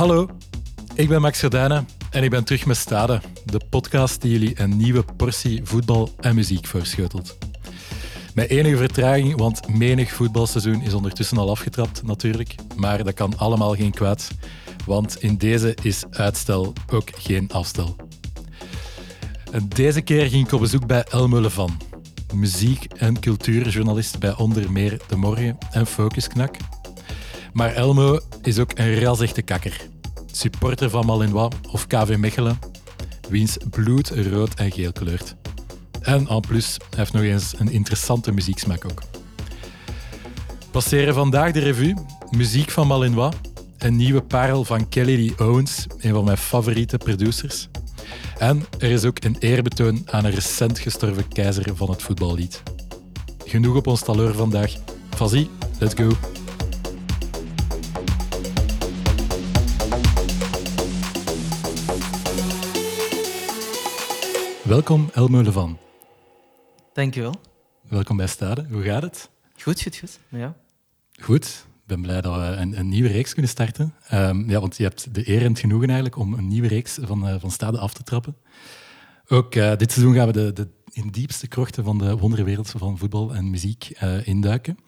Hallo, ik ben Max Gordijnen en ik ben terug met Stade, de podcast die jullie een nieuwe portie voetbal en muziek voorschotelt. Met enige vertraging, want menig voetbalseizoen is ondertussen al afgetrapt natuurlijk, maar dat kan allemaal geen kwaad, want in deze is uitstel ook geen afstel. En deze keer ging ik op bezoek bij Elmo Levan, muziek- en cultuurjournalist bij onder meer De Morgen en Focusknak. Maar Elmo is ook een razechte kakker. Supporter van Malinois of KV Mechelen, wiens bloed rood en geel kleurt. En en plus, hij heeft nog eens een interessante muzieksmaak ook. Passeren vandaag de revue, muziek van Malinois, een nieuwe parel van Kelly Lee Owens, een van mijn favoriete producers. En er is ook een eerbetoon aan een recent gestorven keizer van het voetballied. Genoeg op ons taleur vandaag. Vas-y, let's go. Welkom Elmo Levan. Dankjewel. Welkom bij Stade. Hoe gaat het? Goed, goed, goed. Ja. Goed. Ik ben blij dat we een, een nieuwe reeks kunnen starten. Ehm, ja, want je hebt de eer en het genoegen eigenlijk om een nieuwe reeks van, eh, van Stade af te trappen. Ook eh, dit seizoen gaan we de, de in diepste krochten van de wonderwereld van voetbal en muziek eh, induiken.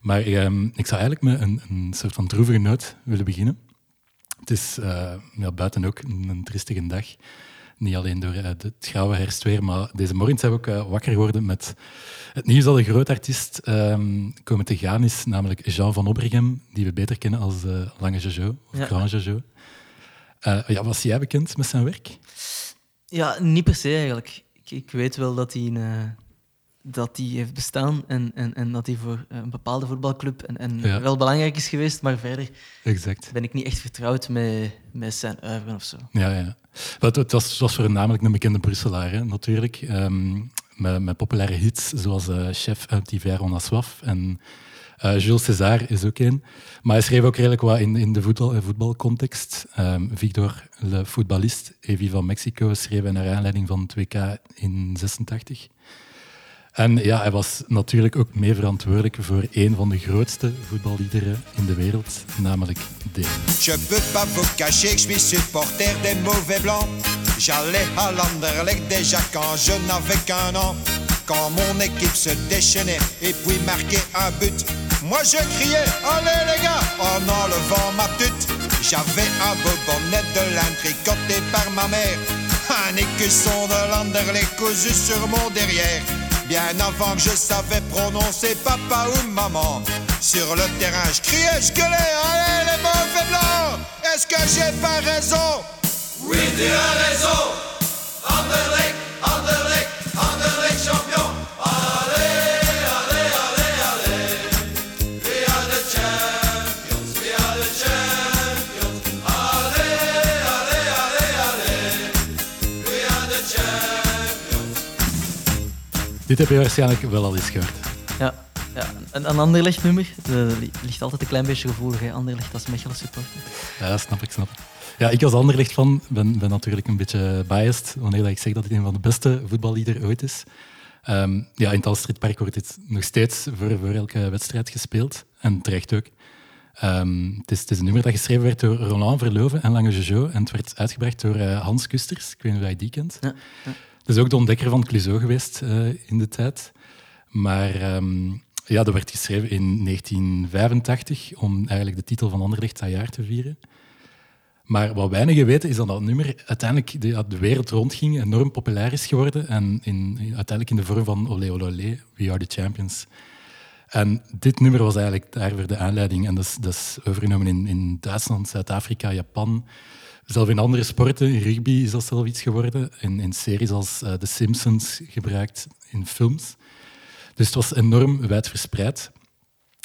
Maar ehm, ik zou eigenlijk met een, een soort van droevige noot willen beginnen. Het is ja, buiten ook een, een triestige dag. Niet alleen door eh, het grauwe herfstweer, maar deze morgen zijn we ook eh, wakker geworden met het nieuws dat een groot artiest ehm, komen te gaan is, namelijk Jean van Obergem, die we beter kennen als eh, Lange Jojo of Ja. Grand Jojo. Ja, was jij bekend met zijn werk? ja, niet per se eigenlijk. Ik, ik weet wel dat hij, dat hij heeft bestaan en, en, en dat hij voor een bepaalde voetbalclub en, en Ja. wel belangrijk is geweest, maar verder Exact. ben ik niet echt vertrouwd met, met zijn uiveren of zo. Ja, ja. Het, was, het was voornamelijk een bekende Brusselaar, hè, natuurlijk. Ehm, met, met populaire hits zoals eh, Chef uit Hiver on a soif en eh, Jules César is ook een. Maar hij schreef ook redelijk wat in, in de voetbal, eh, voetbalcontext. Ehm, Victor, le footballist, Evi van Mexico, schreef hij naar aanleiding van het WK in 86. En ja, hij was natuurlijk ook mee verantwoordelijk voor een van de grootste voetballiederen in de wereld, namelijk deze. Je peux pas vous cacher que je suis supporter des mauvais blancs. J'allais à l'Anderlecht déjà quand je n'avais qu'un an. Quand mon équipe se déchaînait et puis marquait un but. Moi je criais, allez les gars, en enlevant ma tute. J'avais un beau bonnet de lin tricoté par ma mère. Un écusson de l'Anderlecht cousu sur mon derrière. Bien avant que je savais prononcer papa ou maman. Sur le terrain, je criais, je gueulais, allez les mauvais blancs Est-ce que j'ai pas raison? Oui, tu as raison Anderlecht, Anderlecht, Dit heb je waarschijnlijk wel al eens gehoord. Ja, ja een, een Anderlecht nummer li- ligt altijd een klein beetje gevoelig. Hè? Anderlecht als Mechelen supporter. Ja, snap ik, snap ik. Ja, ik als Anderlecht van ben, ben natuurlijk een beetje biased wanneer ik zeg dat het een van de beste voetballiederen ooit is. Ehm, ja, in het Alstridpark wordt dit nog steeds voor, voor elke wedstrijd gespeeld. En terecht ook. Ehm, het, is, het is een nummer dat geschreven werd door Roland Verleuven en Lange Jojo. En het werd uitgebracht door eh, Hans Kusters. Ik weet niet of je die kent. Ja, ja. Is ook de ontdekker van Clouseau geweest eh, in de tijd. Maar ehm, ja, dat werd geschreven in 1985 om eigenlijk de titel van Anderlecht dat jaar te vieren. Maar wat weinigen weten is dat dat nummer uiteindelijk de, de wereld rondging, enorm populair is geworden en in, in- uiteindelijk in de vorm van Olé Olé, We Are The Champions. En dit nummer was eigenlijk daarvoor de aanleiding. En dat is, dat is overgenomen in, in Duitsland, Zuid-Afrika, Japan. Zelf in andere sporten, in rugby is dat zelf iets geworden. In, in series als eh, The Simpsons gebruikt, in films. Dus het was enorm wijd verspreid.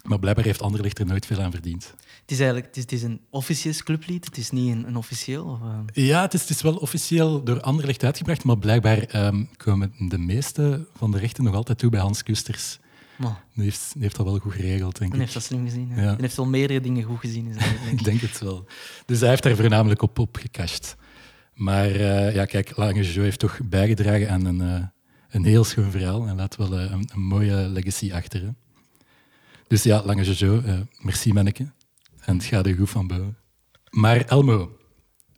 Maar blijkbaar heeft Anderlecht er nooit veel aan verdiend. Het is eigenlijk het is, het is een officieus clublied, het is niet een, een officieel. Of, eh, Ja, het is, het is wel officieel door Anderlecht uitgebracht, maar blijkbaar ehm, komen de meeste van de rechten nog altijd toe bij Hans Kusters. Die heeft, die heeft dat wel goed geregeld, denk ik. heeft dat slim gezien. Ja. Heeft wel meerdere dingen goed gezien. Is denk Ik ik. denk het wel. Dus hij heeft daar voornamelijk op, op gecashed. Maar eh, ja, kijk, Lange Jo heeft toch bijgedragen aan een, eh, een heel schoon verhaal en laat wel eh, een, een mooie legacy achter. hè. Dus ja, Lange eh merci manneke. En het gaat er goed van boven. Maar Elmo,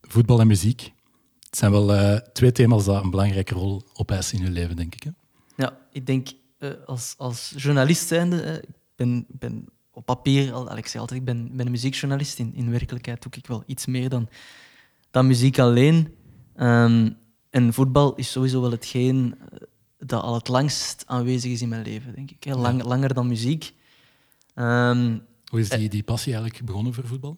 voetbal en muziek, het zijn wel twee thema's die een belangrijke rol opeisen in je leven, denk ik. Hè? Ja, ik denk als, als journalist zijnde, eh, ik ben, ben op papier, al, al, ik zei altijd, ik ben, ben een muziekjournalist. In, in werkelijkheid doe ik wel iets meer dan, dan muziek alleen. Ehm, en voetbal is sowieso wel hetgeen eh, dat al het langst aanwezig is in mijn leven, denk ik. Langer dan muziek. Ehm, Hoe is die, die passie eigenlijk begonnen voor voetbal?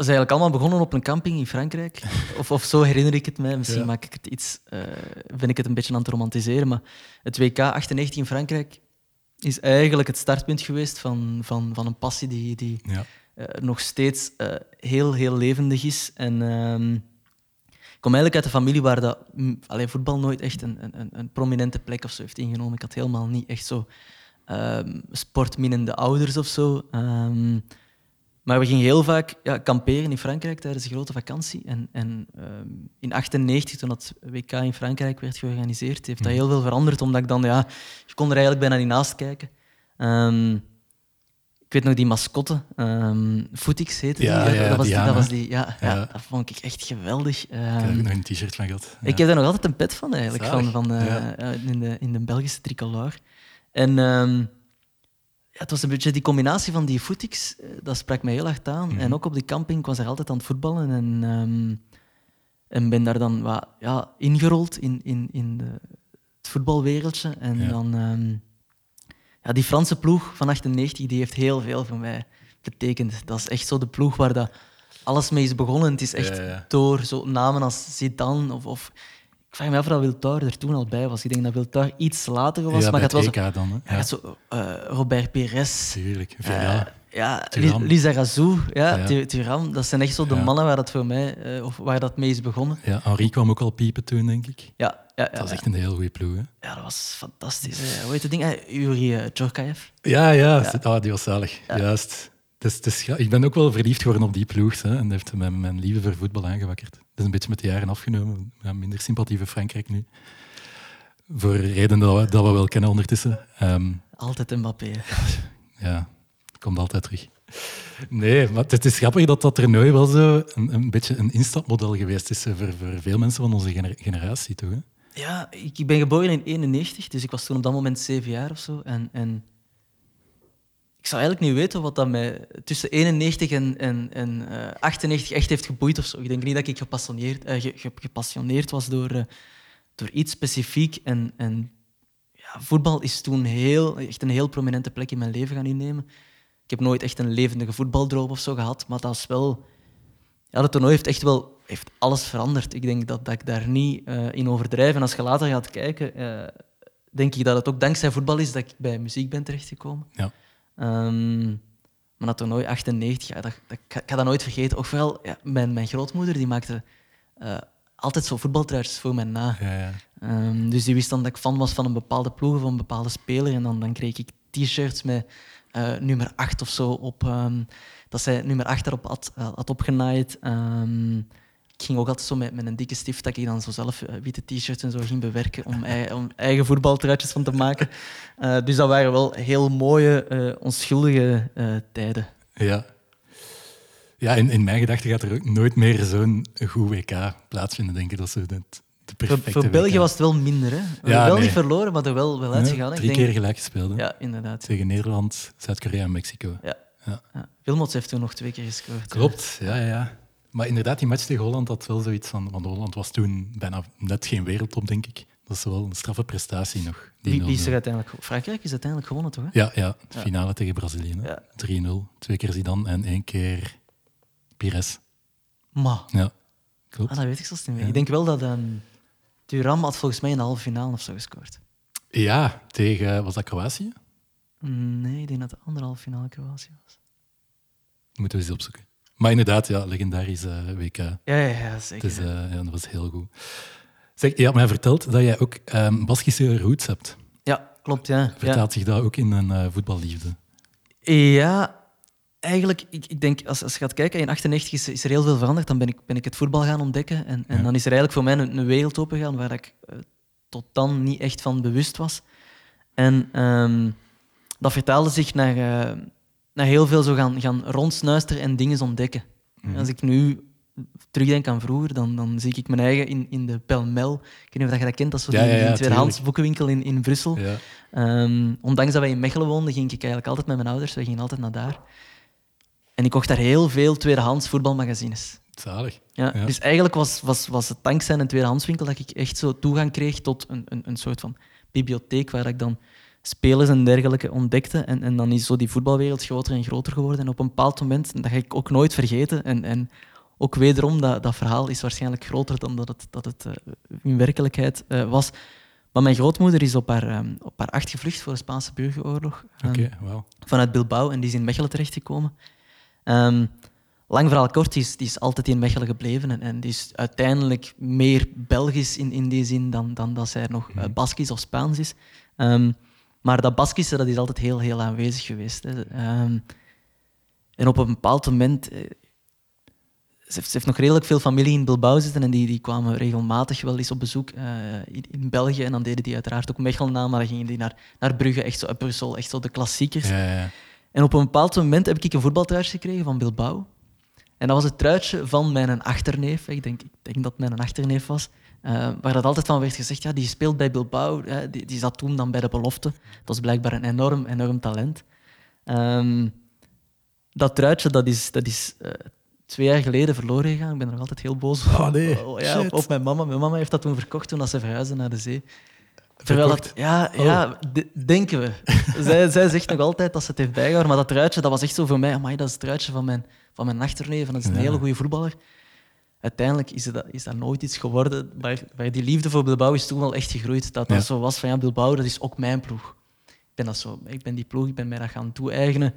Is eigenlijk allemaal begonnen op een camping in Frankrijk. Of, of zo herinner ik het mij. Misschien Ja. maak ik het iets, eh, ben ik het een beetje aan het romantiseren. Maar het WK 98 in Frankrijk is eigenlijk het startpunt geweest van, van, van een passie die, die Ja. eh, nog steeds eh, heel, heel levendig is. En ehm, ik kom eigenlijk uit een familie waar dat, mm, allee, voetbal nooit echt een, een, een- prominente plek of zo heeft ingenomen. Ik had helemaal niet echt zo ehm sportminnende ouders of zo. Ehm, maar we gingen heel vaak ja, kamperen in Frankrijk tijdens de grote vakantie. En, en ehm, in 98, toen dat WK in Frankrijk werd georganiseerd, heeft dat heel veel veranderd. Omdat ik dan, ja, je kon er eigenlijk bijna niet naast kijken. Ehm, ik weet nog die mascotte, ehm Footix heette Ja, die. ja, dat, was die, dat was die. Ja, ja. Dat vond ik echt geweldig. Ik heb nog een t-shirt van gehad. ik heb daar nog altijd een pet van, eigenlijk, Zalig. van, van, eh, eh, in, de, in de Belgische tricolore. En het was een beetje die combinatie van die footix, eh, dat sprak mij heel hard aan. Mhm. En ook op die camping, ik was er altijd aan het voetballen en, ehm, en ben daar dan wat, ja, ingerold in, in, in de, het voetbalwereldje. En Ja. dan... ehm, ja, die Franse ploeg van 98 die heeft heel veel voor mij betekend. Dat is echt zo de ploeg waar dat alles mee is begonnen. Het is echt Ja, ja. door zo namen als Zidane of, of... Ik vraag me af of Wiltord er toen al bij was. Ik denk dat Wiltord iets later was, ja, maar het was EK dan. Hè? ja, zo, eh, Robert Pires, tuurlijk. eh, Ja. Thuram. Lisa Razou, ja, Ja. Thuram. Dat zijn echt zo de mannen waar dat voor mij, eh, of waar dat mee is begonnen. ja, Henri kwam ook al piepen toen, denk ik. Ja, ja, ja, Dat was echt een heel goede ploeg. Hè? Ja, dat was fantastisch. hè. Hoe heet het ding? Yuri uh, Djorkaev. Ja, ja. Ah, die was zalig. Juist. Dus, is gra- ik ben ook wel verliefd geworden op die ploeg. Hè, en dat heeft mijn, mijn liefde voor voetbal aangewakkerd. Het is een beetje met de jaren afgenomen. Ja, minder sympathie voor Frankrijk nu. Voor redenen dat we, dat we wel kennen ondertussen. Ehm, Altijd Mbappé. ja, komt altijd terug. Nee, maar het is grappig dat dat toernooi wel zo een, een beetje een instapmodel geweest is voor, voor veel mensen van onze gener- generatie. Toch, hè? Ja, ik, ik ben geboren in 91, dus ik was toen op dat moment zeven jaar of zo. En, en ik zou eigenlijk niet weten wat dat mij tussen 91 en, en, en eh, 98 echt heeft geboeid of zo. Ik denk niet dat ik gepassioneerd, eh, ge- ge- gepassioneerd was door, eh, door iets specifiek. En, en ja, voetbal is toen heel, echt een heel prominente plek in mijn leven gaan innemen. Ik heb nooit echt een levendige voetbaldroom of zo gehad, maar dat is wel... Ja, dat toernooi heeft echt wel heeft alles veranderd. Ik denk dat, dat ik daar niet eh, in overdrijf. En als je later gaat kijken, eh, denk ik dat het ook dankzij voetbal is dat ik bij muziek ben terechtgekomen. Ja. Ehm, maar dat toernooi 98, ja, dat, dat, ik ga- dat nooit vergeten. Ofwel, ja, mijn, mijn grootmoeder die maakte eh, altijd zo voetbaltruitjes voor mij na. Ja, ja. Ehm, dus die wist dan dat ik fan was van een bepaalde ploeg of een bepaalde speler. En dan, dan kreeg ik t-shirts met eh, nummer 8 of zo op. ehm, dat zij nummer 8 erop had, eh, had opgenaaid. Ik ging ook altijd zo met, met een dikke stift dat ik dan zo zelf eh, witte t-shirts en zo ging bewerken om, ei- om eigen voetbaltruitjes van te maken. Eh, dus dat waren wel heel mooie, eh, onschuldige tijden. Ja. Ja, in, in mijn gedachten gaat er ook nooit meer zo'n goed WK plaatsvinden, denk ik. Dat de, de Voor, België WK. was het wel minder. Hè? We Ja, wel nee. niet verloren, maar er wel, wel uitgegaan. drie Ik denk- keer gelijk gespeeld. hè. Ja, inderdaad. Tegen Nederland, Zuid-Korea en Mexico. Ja. Ja. Ja. Wilmots heeft toen nog twee keer gescoord. Klopt, ja, ja. Maar inderdaad, die match tegen Holland had wel zoiets van... Want Holland was toen bijna net geen wereldtop, denk ik. Dat is wel een straffe prestatie nog. die Wie, wie is 0-0. er uiteindelijk... Frankrijk is uiteindelijk gewonnen, toch? Hè? Ja, ja, de finale tegen Brazilië. Ja. 3-0. Twee keer Zidane en één keer Pires. Maar, Ja, klopt. ah, dat weet ik zelfs niet meer. Ja. Ik denk wel dat Thuram had volgens mij in de halve finale of zo gescoord. Ja, tegen... Was dat Kroatië? Nee, ik denk dat de andere halve finale Kroatië was. Moeten we eens opzoeken. Maar inderdaad, ja, legendarisch eh, WK. Ja, ja, ja zeker. Dus, eh, ja, dat was heel goed. Zeg, je had mij verteld dat jij ook ehm Baskische roots hebt. Ja, klopt, ja. Vertaalt zich dat ook in een eh, voetballiefde? Ja, eigenlijk, ik, ik denk, als, als je gaat kijken, in 98 is, is er heel veel veranderd. Dan ben ik, ben ik het voetbal gaan ontdekken. En, en Ja. dan is er eigenlijk voor mij een, een wereld opengegaan waar ik eh, tot dan niet echt van bewust was. En ehm, dat vertaalde zich naar, naar heel veel zo gaan, gaan rondsnuisteren en dingen ontdekken. Mhm. Als ik nu terugdenk aan vroeger, dan, dan zie ik mijn eigen in, in de Pelmel. Ik weet niet of je dat kent, dat is Ja, die, ja, ja, die tweedehands boekenwinkel in, in Brussel. Ehm, ondanks dat wij in Mechelen woonden, ging ik eigenlijk altijd met mijn ouders. We gingen altijd naar daar. En ik kocht daar heel veel tweedehands voetbalmagazines. Zalig. Ja, Ja. Dus eigenlijk was, was, was het dankzij een tweedehandswinkel dat ik echt zo toegang kreeg tot een, een, een soort van bibliotheek waar ik dan spelers en dergelijke ontdekte. En, en dan is zo die voetbalwereld groter en groter geworden. En op een bepaald moment, en dat ga ik ook nooit vergeten, en, en ook wederom, dat, dat verhaal is waarschijnlijk groter dan dat het, dat het eh, in werkelijkheid eh, was. Maar mijn grootmoeder is op haar, ehm, op haar acht gevlucht voor de Spaanse burgeroorlog. Ehm, vanuit Bilbao en die is in Mechelen terechtgekomen. Ehm lang verhaal kort, die is, die is altijd in Mechelen gebleven en, en die is uiteindelijk meer Belgisch in, in die zin dan, dan dat zij nog eh, Baskisch of Spaans is. Maar dat Baskische dat is altijd heel, heel aanwezig geweest. Hè. Ehm, en op een bepaald moment... eh, ze heeft, ze heeft nog redelijk veel familie in Bilbao zitten en die, die kwamen regelmatig wel eens op bezoek eh, in, in België. En dan deden die uiteraard ook Mechelen na, maar dan gingen die naar, naar Brugge, echt zo uit Brussel, echt zo de klassiekers. Ja, ja, ja. En op een bepaald moment heb ik een voetbaltruitje gekregen van Bilbao. En dat was het truitje van mijn achterneef. Ik denk, ik denk dat het mijn achterneef was. Eh, waar dat altijd van werd gezegd, ja, die speelt bij Bilbao. hè, die, die zat toen dan bij de belofte. Dat was blijkbaar een enorm, enorm talent. Ehm, dat truitje dat is, dat is eh, twee jaar geleden verloren gegaan. Ik ben er nog altijd heel boos op. Oh, nee. Oh, ja, op, mijn mama. Mijn mama heeft dat toen verkocht toen ze verhuisde naar de zee. Terwijl dat, ja, Oh. ja denken we. zij, zij zegt nog altijd dat ze het heeft bijgehouden, maar dat truitje dat was echt zo voor mij, amai, dat is het truitje van mijn, van mijn achterneef en dat is een Ja. hele goede voetballer. Uiteindelijk is dat, is dat nooit iets geworden, maar, maar die liefde voor Bilbao is toen wel echt gegroeid. Dat dat Ja. zo was van, ja, Bilbao, dat is ook mijn ploeg. Ik ben, dat zo, ik ben die ploeg, ik ben mij dat gaan toe-eigenen.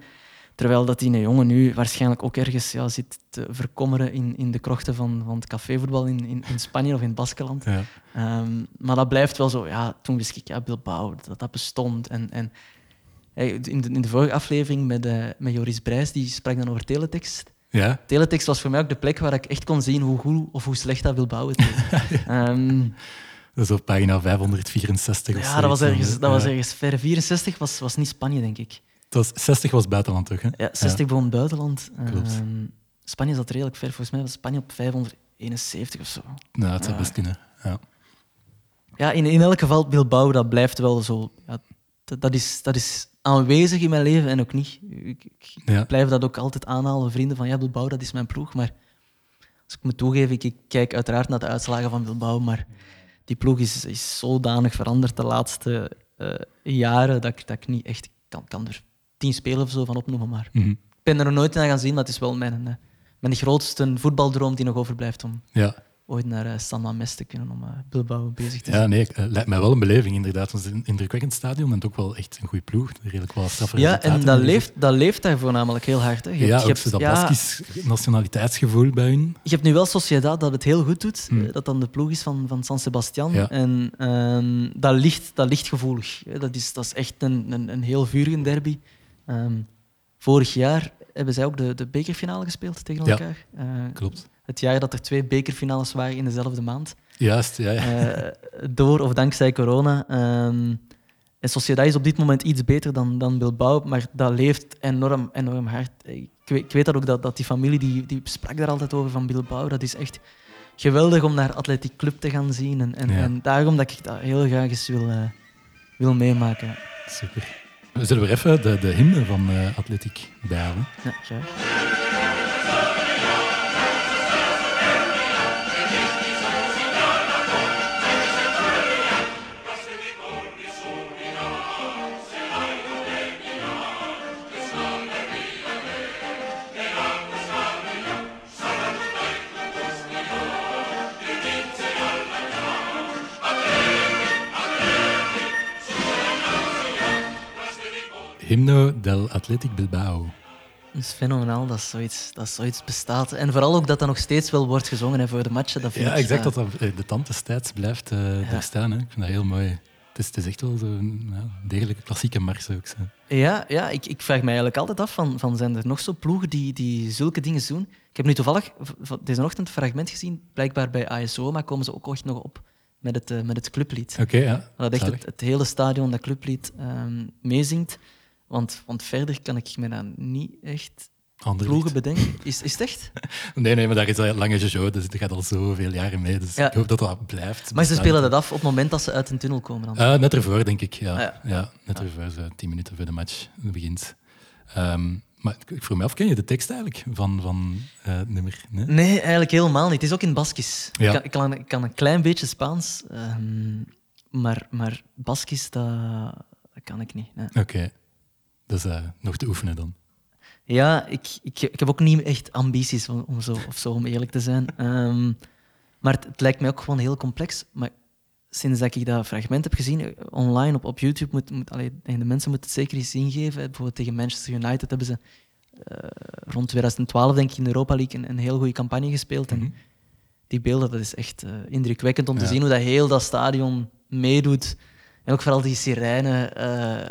Terwijl dat die jongen nu waarschijnlijk ook ergens ja, zit te verkommeren in, in de krochten van, van het cafévoetbal in, in, in Spanje of in het Baskeland. Ja. Ehm, maar dat blijft wel zo. Ja, toen wist ik, ja, Bilbao, dat dat bestond. En, en hey, in, de, in de vorige aflevering met, eh, met Joris Brijs, die sprak dan over teletext. Ja? Teletext was voor mij ook de plek waar ik echt kon zien hoe goed of hoe slecht dat Bilbao het deed. Ehm, Dat is op pagina 564 of ja, dat was, ergens, dat was Ja. ergens ver. 64 was, was niet Spanje, denk ik. Dat was, 60 was buitenland toch? Hè? Ja, 60 begon buitenland. Klopt. Ehm, Spanje zat redelijk ver. Volgens mij was Spanje op 571 of zo. Nou, het zou Ja. best kunnen. Ja. Ja, in, in elk geval, Bilbao, dat blijft wel zo. Ja, dat, dat, is, dat is aanwezig in mijn leven en ook niet. Ik, ik Ja. blijf dat ook altijd aanhalen, vrienden, van ja, Bilbao, dat is mijn ploeg. Maar als ik me toegeef, ik, ik kijk uiteraard naar de uitslagen van Bilbao, maar die ploeg is, is zodanig veranderd de laatste eh, jaren dat ik, dat ik niet echt kan, kan er tien spelen of zo van opnoemen. Maar Mhm. ik ben er nog nooit naar gaan zien, maar het is wel mijn, eh, mijn grootste voetbaldroom die nog overblijft om ja. Ooit naar uh, San Mamés te kunnen om eh, Bilbao bezig te Ja, zijn. nee, eh, lijkt mij wel een beleving inderdaad. Het was een indrukwekkend stadion en ook wel echt een goede ploeg. Redelijk wel straffe Ja, en dat leeft, dat leeft daar voornamelijk heel hard. Hè. Je, Ja, hebt, je, hebt, dat ja, Baskisch nationaliteitsgevoel bij hun. je hebt nu wel Sociedad dat het heel goed doet, Hmm. eh, dat dan de ploeg is van, van San Sebastian. Ja. En ehm, dat, ligt, dat ligt gevoelig. Dat is, dat is echt een, een, een heel vurige derby. Ehm, vorig jaar hebben zij ook de, de bekerfinale gespeeld tegen Ja. elkaar. Eh, Klopt. Het jaar dat er twee bekerfinales waren in dezelfde maand. Juist, ja. ja. Eh, door of dankzij corona. Ehm, en Sociedad is op dit moment iets beter dan, dan Bilbao, maar dat leeft enorm, enorm hard. Ik weet, ik weet dat ook, dat, dat die familie die, die sprak daar altijd over van Bilbao. Dat is echt geweldig om naar Athletic Club te gaan zien. En, en, Ja. en daarom dat ik dat heel graag eens wil, eh, wil meemaken. Super. We zullen weer even de, de hymne van Atletiek bijhalen. Ja, graag. Hymno del Athletic Bilbao. Het is fenomenaal dat zoiets, dat zoiets bestaat. En vooral ook dat dat nog steeds wel wordt gezongen hè, voor de matchen. Dat Ja, ik, exact. Dat dat eh, de tand destijds blijft eh daar staan. Hè. Ik vind dat heel mooi. Het is, het is echt wel zo'n ja, degelijke klassieke mars ook. Zo. Ja, ja ik, ik vraag me eigenlijk altijd af, van, van zijn er nog zo ploegen die, die zulke dingen doen? Ik heb nu toevallig deze ochtend een fragment gezien, blijkbaar bij ASO, maar komen ze ook echt nog op met het, eh, met het clublied. Oké, ja. Dat echt het, het hele stadion dat clublied ehm, meezingt. Want, want verder kan ik me dat niet echt ploegen bedenken. Is, is het echt? Nee, nee, maar daar is al lange Jojo, dus dat gaat al zoveel jaren mee. Dus Ja. ik hoop dat dat blijft. Maar ze spelen dat af op het moment dat ze uit een tunnel komen. Dan. Eh, net ervoor, denk ik. Ja, Ah, ja. ja. net ervoor, zo tien minuten voor de match begint. Ehm, maar ik- vroeg me af, ken je de tekst eigenlijk van, van eh, het nummer? Nee? Nee, eigenlijk helemaal niet. Het is ook in Baskisch. Ja. Ik, kan, ik, kan, een klein beetje Spaans, ehm, maar, maar Baskisch, dat, dat kan ik niet. nee. Oké. Dat is eh, nog te oefenen dan. Ja, ik, ik, ik heb ook niet echt ambities om, om zo, of zo, om eerlijk te zijn. Ehm, maar het, het lijkt mij ook gewoon heel complex. Maar sinds dat ik dat fragment heb gezien eh, online op, op YouTube, moet, moet, allee, de mensen moeten het zeker eens ingeven. Bijvoorbeeld tegen Manchester United hebben ze eh, rond 2012, denk ik, in de Europa League een, een heel goede campagne gespeeld. En Mhm. die beelden, dat is echt indrukwekkend om te Ja. zien hoe dat heel dat stadion meedoet. En ook vooral die sirene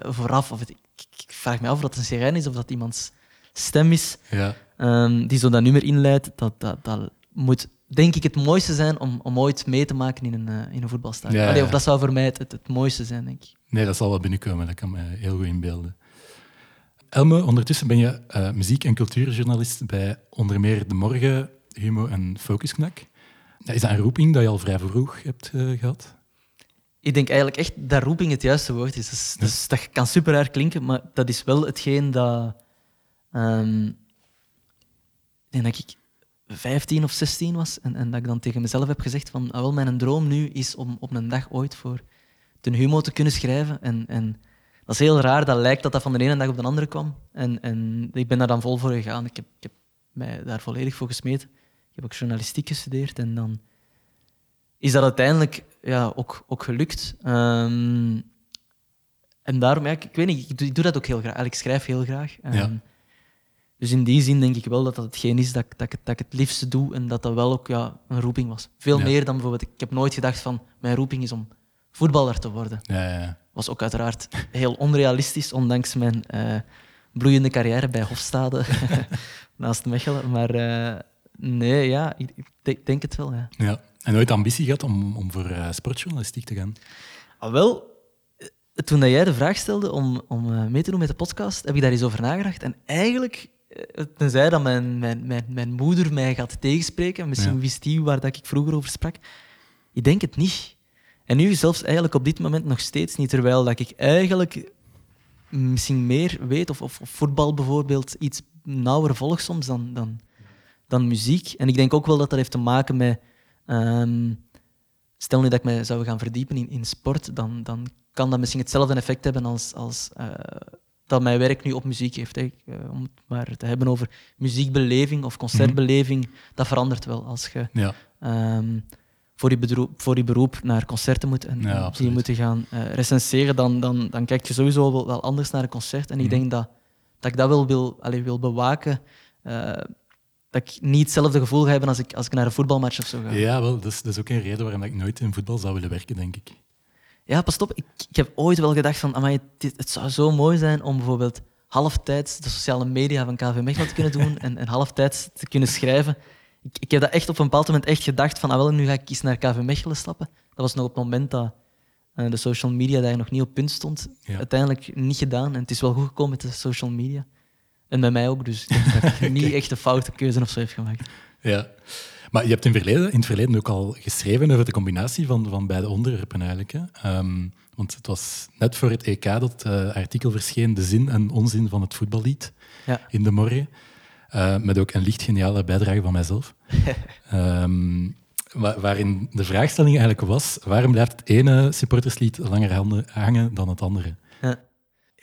vooraf. Of het, ik, ik vraag me af of dat een sirene is of dat iemands stem is Ja, ehm, die zo dat nummer inleidt. Dat, dat, dat moet, denk ik, het mooiste zijn om, om ooit mee te maken in een, eh, in een voetbalstadion. Ja, Allee, of dat zou voor mij het, het, het mooiste zijn, denk ik. nee, dat zal wel binnenkomen. Dat kan me heel goed inbeelden. Elme, ondertussen ben je eh, muziek- en cultuurjournalist bij onder meer De Morgen, Humo en Focusknak. Ja, Is dat een roeping dat je al vrij vroeg hebt eh, gehad? Ik denk eigenlijk echt dat roeping het juiste woord is. Dus, dus dat kan super raar klinken, maar dat is wel hetgeen dat. ehm, ik denk dat ik 15 of 16 was en, en dat ik dan tegen mezelf heb gezegd van ah, wel, mijn droom nu is om op een dag ooit voor ten humo te kunnen schrijven. En, en dat is heel raar, dat lijkt dat dat van de ene dag op de andere kwam. En, en ik ben daar dan vol voor gegaan. Ik heb, ik heb mij daar volledig voor gesmeten. Ik heb ook journalistiek gestudeerd en dan is dat uiteindelijk ja, ook, ook gelukt. Ehm, en daarom, ja, ik, ik weet niet, ik doe, ik doe dat ook heel graag. Eigenlijk, Ik schrijf heel graag. Ehm, Ja. Dus in die zin denk ik wel dat dat hetgeen is dat, ik- dat, ik, het- dat ik het liefste doe en dat dat wel ook ja, een roeping was. Veel Ja. meer dan bijvoorbeeld, ik heb nooit gedacht van mijn roeping is om voetballer te worden. Ja, ja, ja. Was ook uiteraard heel onrealistisch, ondanks mijn eh, bloeiende carrière bij Hofstade naast Mechelen. Maar eh, nee, ja, ik, ik denk- het wel. Ja. ja. En nooit ambitie gehad om, om voor eh, sportjournalistiek te gaan? Ah, wel, eh, toen dat jij de vraag stelde om, om eh, mee te doen met de podcast, heb ik daar eens over nagedacht. En eigenlijk, tenzij dat mijn, mijn, mijn, mijn moeder mij gaat tegenspreken, misschien Ja. wist die waar dat ik vroeger over sprak, ik denk het niet. En nu zelfs eigenlijk op dit moment nog steeds niet, terwijl dat ik eigenlijk misschien meer weet, of, of, of voetbal bijvoorbeeld iets nauwer volg soms dan, dan, dan muziek. En ik denk ook wel dat dat heeft te maken met... ehm, stel nu dat ik me zou gaan verdiepen in, in sport, dan, dan kan dat misschien hetzelfde effect hebben als, als eh, dat mijn werk nu op muziek heeft. Hè. Eh, om het maar te hebben over muziekbeleving of concertbeleving, dat verandert wel als je Ja, ehm, voor, je beroep, voor je beroep naar concerten moet en, Ja, die moeten gaan eh, recenseren, dan, dan, dan kijk je sowieso wel, wel anders naar een concert. En ik Mhm. denk dat, dat ik dat wel wil, allee, wil bewaken. Dat ik niet hetzelfde gevoel ga hebben als ik, als ik naar een voetbalmatch of zo ga. ja wel, dat is, dat is ook een reden waarom ik nooit in voetbal zou willen werken, denk ik. Ja, pas op. Ik, ik heb ooit wel gedacht van, amai, dit, het zou zo mooi zijn om bijvoorbeeld halftijds de sociale media van KV Mechelen te kunnen doen en, en halftijds te kunnen schrijven. Ik, ik heb dat echt op een bepaald moment echt gedacht van, ah, wel, nu ga ik eens naar KV Mechelen stappen. Dat was nog op het moment dat eh, de social media daar nog niet op punt stond. Ja. Uiteindelijk niet gedaan en het is wel goed gekomen met de social media. En bij mij ook, dus ik denk dat ik niet echt een foute keuze of zo heb gemaakt. Ja. Maar je hebt in, verleden, in het verleden ook al geschreven over de combinatie van, van beide onderwerpen eigenlijk. Hè? Ehm, want het was net voor het EK dat het eh, artikel verscheen, de zin en onzin van het voetballied Ja. in de morgen. Eh, met ook een licht geniale bijdrage van mijzelf. Ehm, wa- waarin de vraagstelling eigenlijk was, waarom blijft het ene supporterslied langer hangen dan het andere?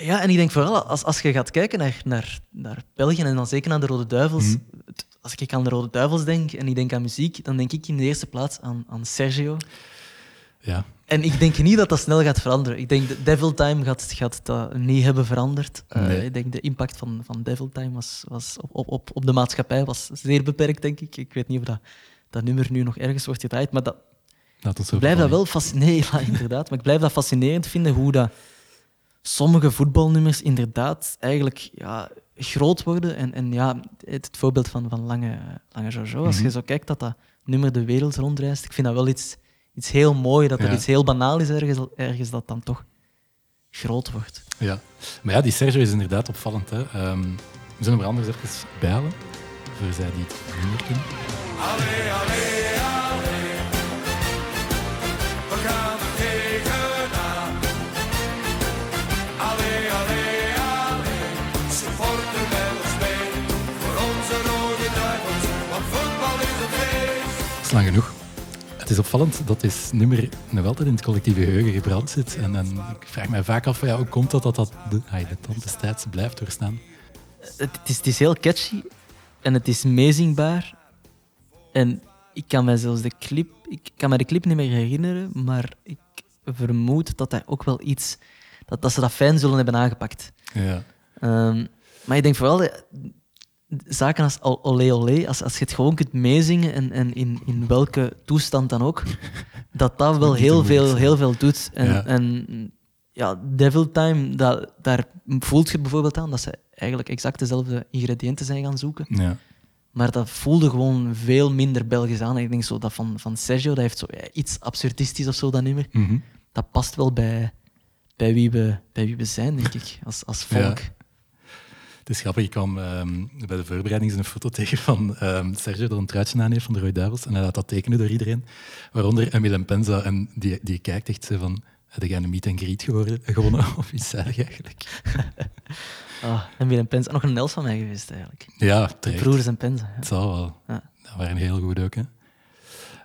Ja. en ik denk vooral als, als je gaat kijken naar, naar, naar België en dan zeker naar de Rode Duivels. Mhm. Als ik aan de Rode Duivels denk en ik denk aan muziek, dan denk ik in de eerste plaats aan, aan Sergio. Ja, En ik denk niet dat dat snel gaat veranderen. Ik denk dat Devil Time gaat, gaat dat niet hebben veranderd. Eh, Nee. ik denk de impact van, van Devil Time was, was op, op, op, de maatschappij was zeer beperkt, denk ik. Ik weet niet of dat, dat nummer nu nog ergens wordt gedraaid, maar dat, zo ik blijf dat wel fascinerend, ja, inderdaad. Maar ik blijf dat fascinerend vinden hoe dat sommige voetbalnummers inderdaad eigenlijk ja, groot worden. En, en ja, het, het voorbeeld van, van Lange, Lange Jojo, als Mhm. je zo kijkt dat dat nummer de wereld rondreist, ik vind dat wel iets, iets heel mooi, dat er Ja. iets heel banaal is ergens, ergens dat dan toch groot wordt. Ja, maar ja, die Sergio is inderdaad opvallend. Hè. Ehm, We zullen er anders even bijhalen, voor zij die het niet meer lang genoeg. Het is opvallend dat dit nummer nog altijd in het collectieve geheugen gebrand zit. En, en ik vraag mij vaak af, ja, hoe komt dat dat, dat de, ai, de tand destijds blijft doorstaan? Het, is, het is heel catchy en het is meezingbaar. En ik kan mij zelfs de clip... Ik kan mij de clip niet meer herinneren, maar ik vermoed dat hij ook wel iets... Dat, dat ze dat fijn zullen hebben aangepakt. Ja. Ehm, maar ik denk vooral zaken als Ol- Olé Olé, als, als je het gewoon kunt meezingen en, en in, in welke toestand dan ook, dat dat wel heel veel, heel veel doet. En Ja. en, ja Devil Time, dat, daar voelt je bijvoorbeeld aan dat ze eigenlijk exact dezelfde ingrediënten zijn gaan zoeken. ja. Maar dat voelde gewoon veel minder Belgisch aan. Ik denk zo dat van, van Sergio, dat heeft zo ja, iets absurdistisch of zo, dat nummer. Mhm. Dat past wel bij, bij, wie, we, bij wie we zijn, denk ik, als, als volk. Ja. Het is grappig, ik kwam ehm, bij de voorbereiding een foto tegen van ehm, Sergio dat een truitje aan heeft van de Roy Duivels. En hij laat dat tekenen door iedereen. Waaronder Emile Penza. En die, die kijkt echt van... Heb jij een meet and greet geworden, gewonnen? Of iets eigenlijk? Ah, en Willem Pens. En nog een Els van mij geweest, eigenlijk. Ja, De terecht. broers en Pens. Ja. Het zal wel. Ja. Dat waren heel goed ook. Hè.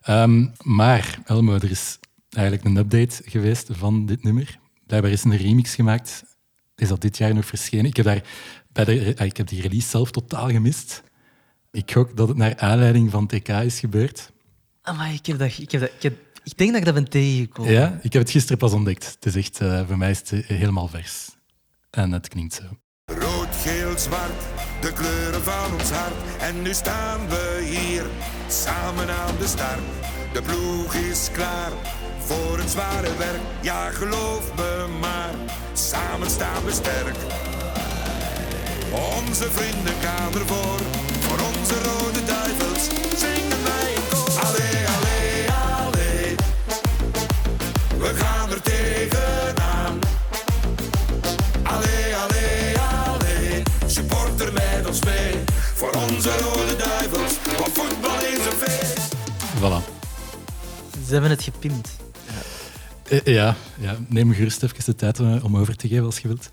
Ehm, maar, Elmo, er is eigenlijk een update geweest van dit nummer. Blijkbaar is een remix gemaakt. Is dat dit jaar nog verschenen? Ik heb, daar bij de, ah, ik heb die release zelf totaal gemist. Ik gok dat het naar aanleiding van TK is gebeurd. Maar ik, heb dat, ik, heb dat, ik, heb, ik denk dat ik dat ben tegengekomen. Ja, ik heb het gisteren pas ontdekt. Het is echt, eh, voor mij is het eh, helemaal vers. En het klinkt zo. Rood, geel, zwart, de kleuren van ons hart. En nu staan we hier, samen aan de start. De ploeg is klaar voor een zware werk. Ja, geloof me maar, samen staan we sterk. Onze vrienden gaan ervoor, voor onze rode duivels zingen wij een koor. Allee, allee, allee, we gaan er tegenaan. Allee, allee, allee, supporter met ons mee. Voor onze rode duivels, want voetbal is een feest. Voilà. Ze hebben het gepimpt. Eh, Ja, ja, neem gerust even de tijd eh, om over te geven als je wilt.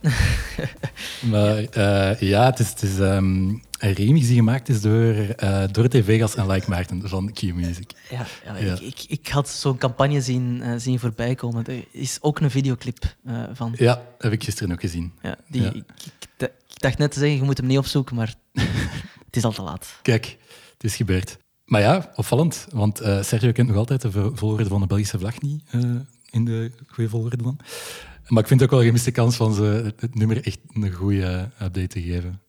maar eh, ja, het is, het is ehm, een remix die gemaakt is door eh Dorothee Vegas en Like Maarten van Q-Music. Ja, ja, Ja. Ik, ik, ik had zo'n campagne zien, eh, zien voorbij komen. Er is ook een videoclip eh, van. Ja, heb ik gisteren ook gezien. Ja, die, Ja. Ik, ik, d- ik dacht net te zeggen, je moet hem niet opzoeken, maar het is al te laat. Kijk, het is gebeurd. Maar ja, opvallend, want eh, Sergio kent nog altijd de vo- volgorde van de Belgische vlag niet, eh, in de goede volgorde dan. Maar ik vind het ook wel een gemiste kans van ze het, nummer echt een goede update te geven.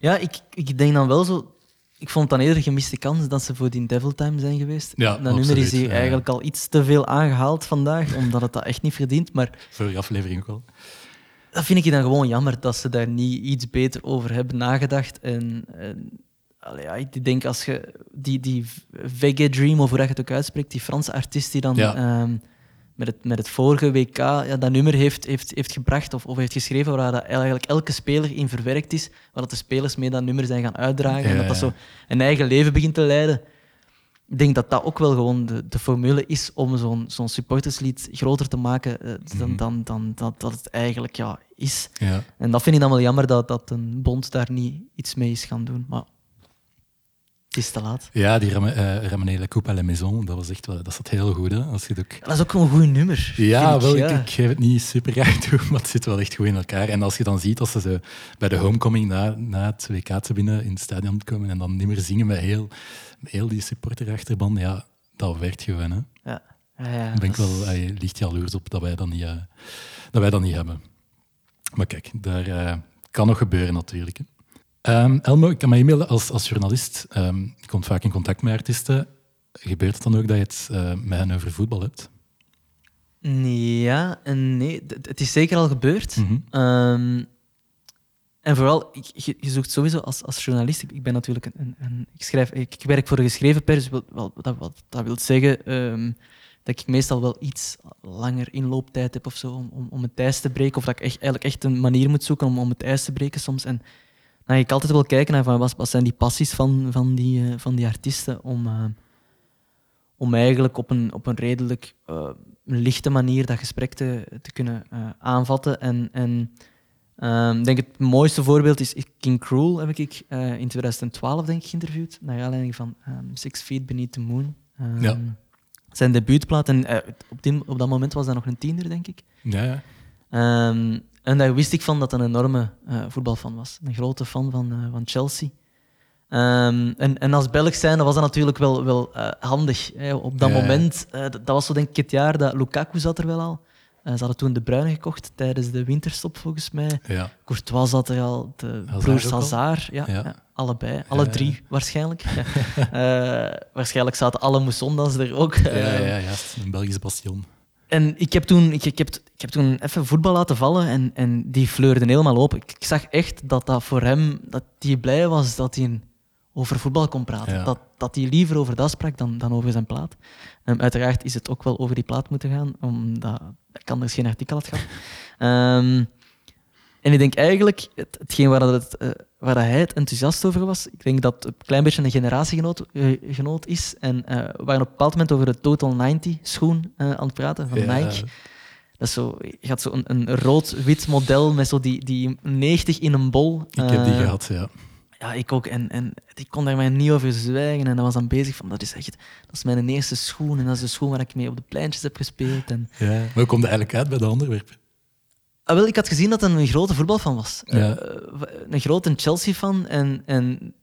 Ja, ik, ik denk dan wel zo... Ik vond het dan eerder gemiste kans dat ze voor die Devil Time zijn geweest. Ja, dat nummer is hier ja. eigenlijk al iets te veel aangehaald vandaag, omdat het dat echt niet verdient. Maar Vorige aflevering ook al. dat vind ik dan gewoon jammer, dat ze daar niet iets beter over hebben nagedacht. En, en allee, ja, ik denk als je die, die Vega Dream, of hoe dat je het ook uitspreekt, die Franse artiest die dan Ja. ehm, met, het, met het vorige WK ja, dat nummer heeft, heeft, heeft gebracht of, of heeft geschreven, waar dat eigenlijk elke speler in verwerkt is, waar dat de spelers mee dat nummer zijn gaan uitdragen en dat dat zo een eigen leven begint te leiden. Ik denk dat dat ook wel gewoon de, de formule is om zo'n zo'n supporterslied groter te maken eh, dan, Mhm. dan, dan dat, dat het eigenlijk ja, is. Ja. En dat vind ik dan wel jammer dat, dat een bond daar niet iets mee is gaan doen. Maar is te laat. Ja, die Ram eh, La Coupe à la Maison, dat was echt wel, dat zat heel goed. Hè? Als je het ook... Dat is ook een goed nummer. Ja, vind wel, ik, ik, ik geef het niet super graag toe, maar het zit wel echt goed in elkaar. En als je dan ziet dat ze bij de homecoming na, na het WK te binnen in het stadion komen en dan niet meer zingen met heel, met heel die supporterachterban, ja, dat werkt gewoon. Hè. Ja. Ja, ja, ben ik wel eh, licht jaloers op dat wij dat niet, eh, dat wij dat niet hebben. Maar kijk, daar eh, kan nog gebeuren natuurlijk. Hè. Ehm, Elmo, ik kan me e-mailen als, als journalist. ehm je komt vaak in contact met artiesten. Gebeurt het dan ook dat je het eh, met hen over voetbal hebt? Ja en nee. Het is zeker al gebeurd. Mhm. Ehm, en vooral, je, je zoekt sowieso als, als journalist. Ik, ben natuurlijk een, een, een- ik, schrijf, ik, ik werk voor de geschreven pers. Dat, wat, dat wil zeggen ehm, dat ik meestal wel iets langer inlooptijd heb of zo om, om, om het ijs te breken. Of dat ik echt, eigenlijk echt een manier moet zoeken om, om het ijs te breken soms. En nou, ik altijd wel kijken naar van, wat, zijn die passies van, van, die, eh, van die artiesten om, eh, om eigenlijk op een, op een redelijk eh, lichte manier dat gesprek te, te kunnen aanvatten. En, en ehm, denk het mooiste voorbeeld is King Cruel, heb ik in 2012 denk ik geïnterviewd, naar aanleiding van ehm, Six Feet Beneath the Moon. Ehm, Ja. Zijn debuutplaat. En op, die, op dat moment was dat nog een tiener, denk ik. Ja, ja. En daar wist ik van dat hij een enorme eh, voetbalfan was. Een grote fan van, eh, van Chelsea. Ehm, en, en als Belg zijnde was dat natuurlijk wel, wel eh, handig. Hè. Op dat Ja. moment, dat, dat was zo denk ik het jaar dat Lukaku zat er wel al. Ze hadden toen De Bruyne gekocht tijdens de winterstop, volgens mij. ja. Courtois zat er al, de broers? Hazard. Ja, Ja. allebei. Alle drie, waarschijnlijk. Waarschijnlijk zaten alle Moussondas er ook. Ja, Eh, ja, ja, een Belgisch bastion. En ik heb toen, ik, ik heb, ik heb toen even voetbal laten vallen en, en die fleurde helemaal open. Ik, ik zag echt dat dat voor hem, dat hij blij was dat hij over voetbal kon praten. Ja. Dat, dat hij liever over dat sprak dan, dan over zijn plaat. Uiteraard is het ook wel over die plaat moeten gaan, omdat ik anders geen artikel had gehad. Ehm, en ik denk eigenlijk, het, hetgeen waar, dat het, eh, waar hij het enthousiast over was, ik denk dat het een klein beetje een generatiegenoot eh, genoot is. En eh, we waren op een bepaald moment over de Total 90 schoen aan het praten van Ja. Nike. Dat is zo, je had zo een, een rood-wit model met zo die, die 90 in een bol. Ik heb die Eh, gehad, ja. Ja, ik ook. En, en ik kon daar mij niet over zwijgen. En dat was dan bezig van, dat is echt, dat is mijn eerste schoen. En dat is de schoen waar ik mee op de pleintjes heb gespeeld. En, ja. Maar hoe komt eigenlijk uit bij de onderwerpen? Ah, wel, ik had gezien dat hij een grote voetbalfan was. Ja. Eh, een grote Chelsea-fan. En, en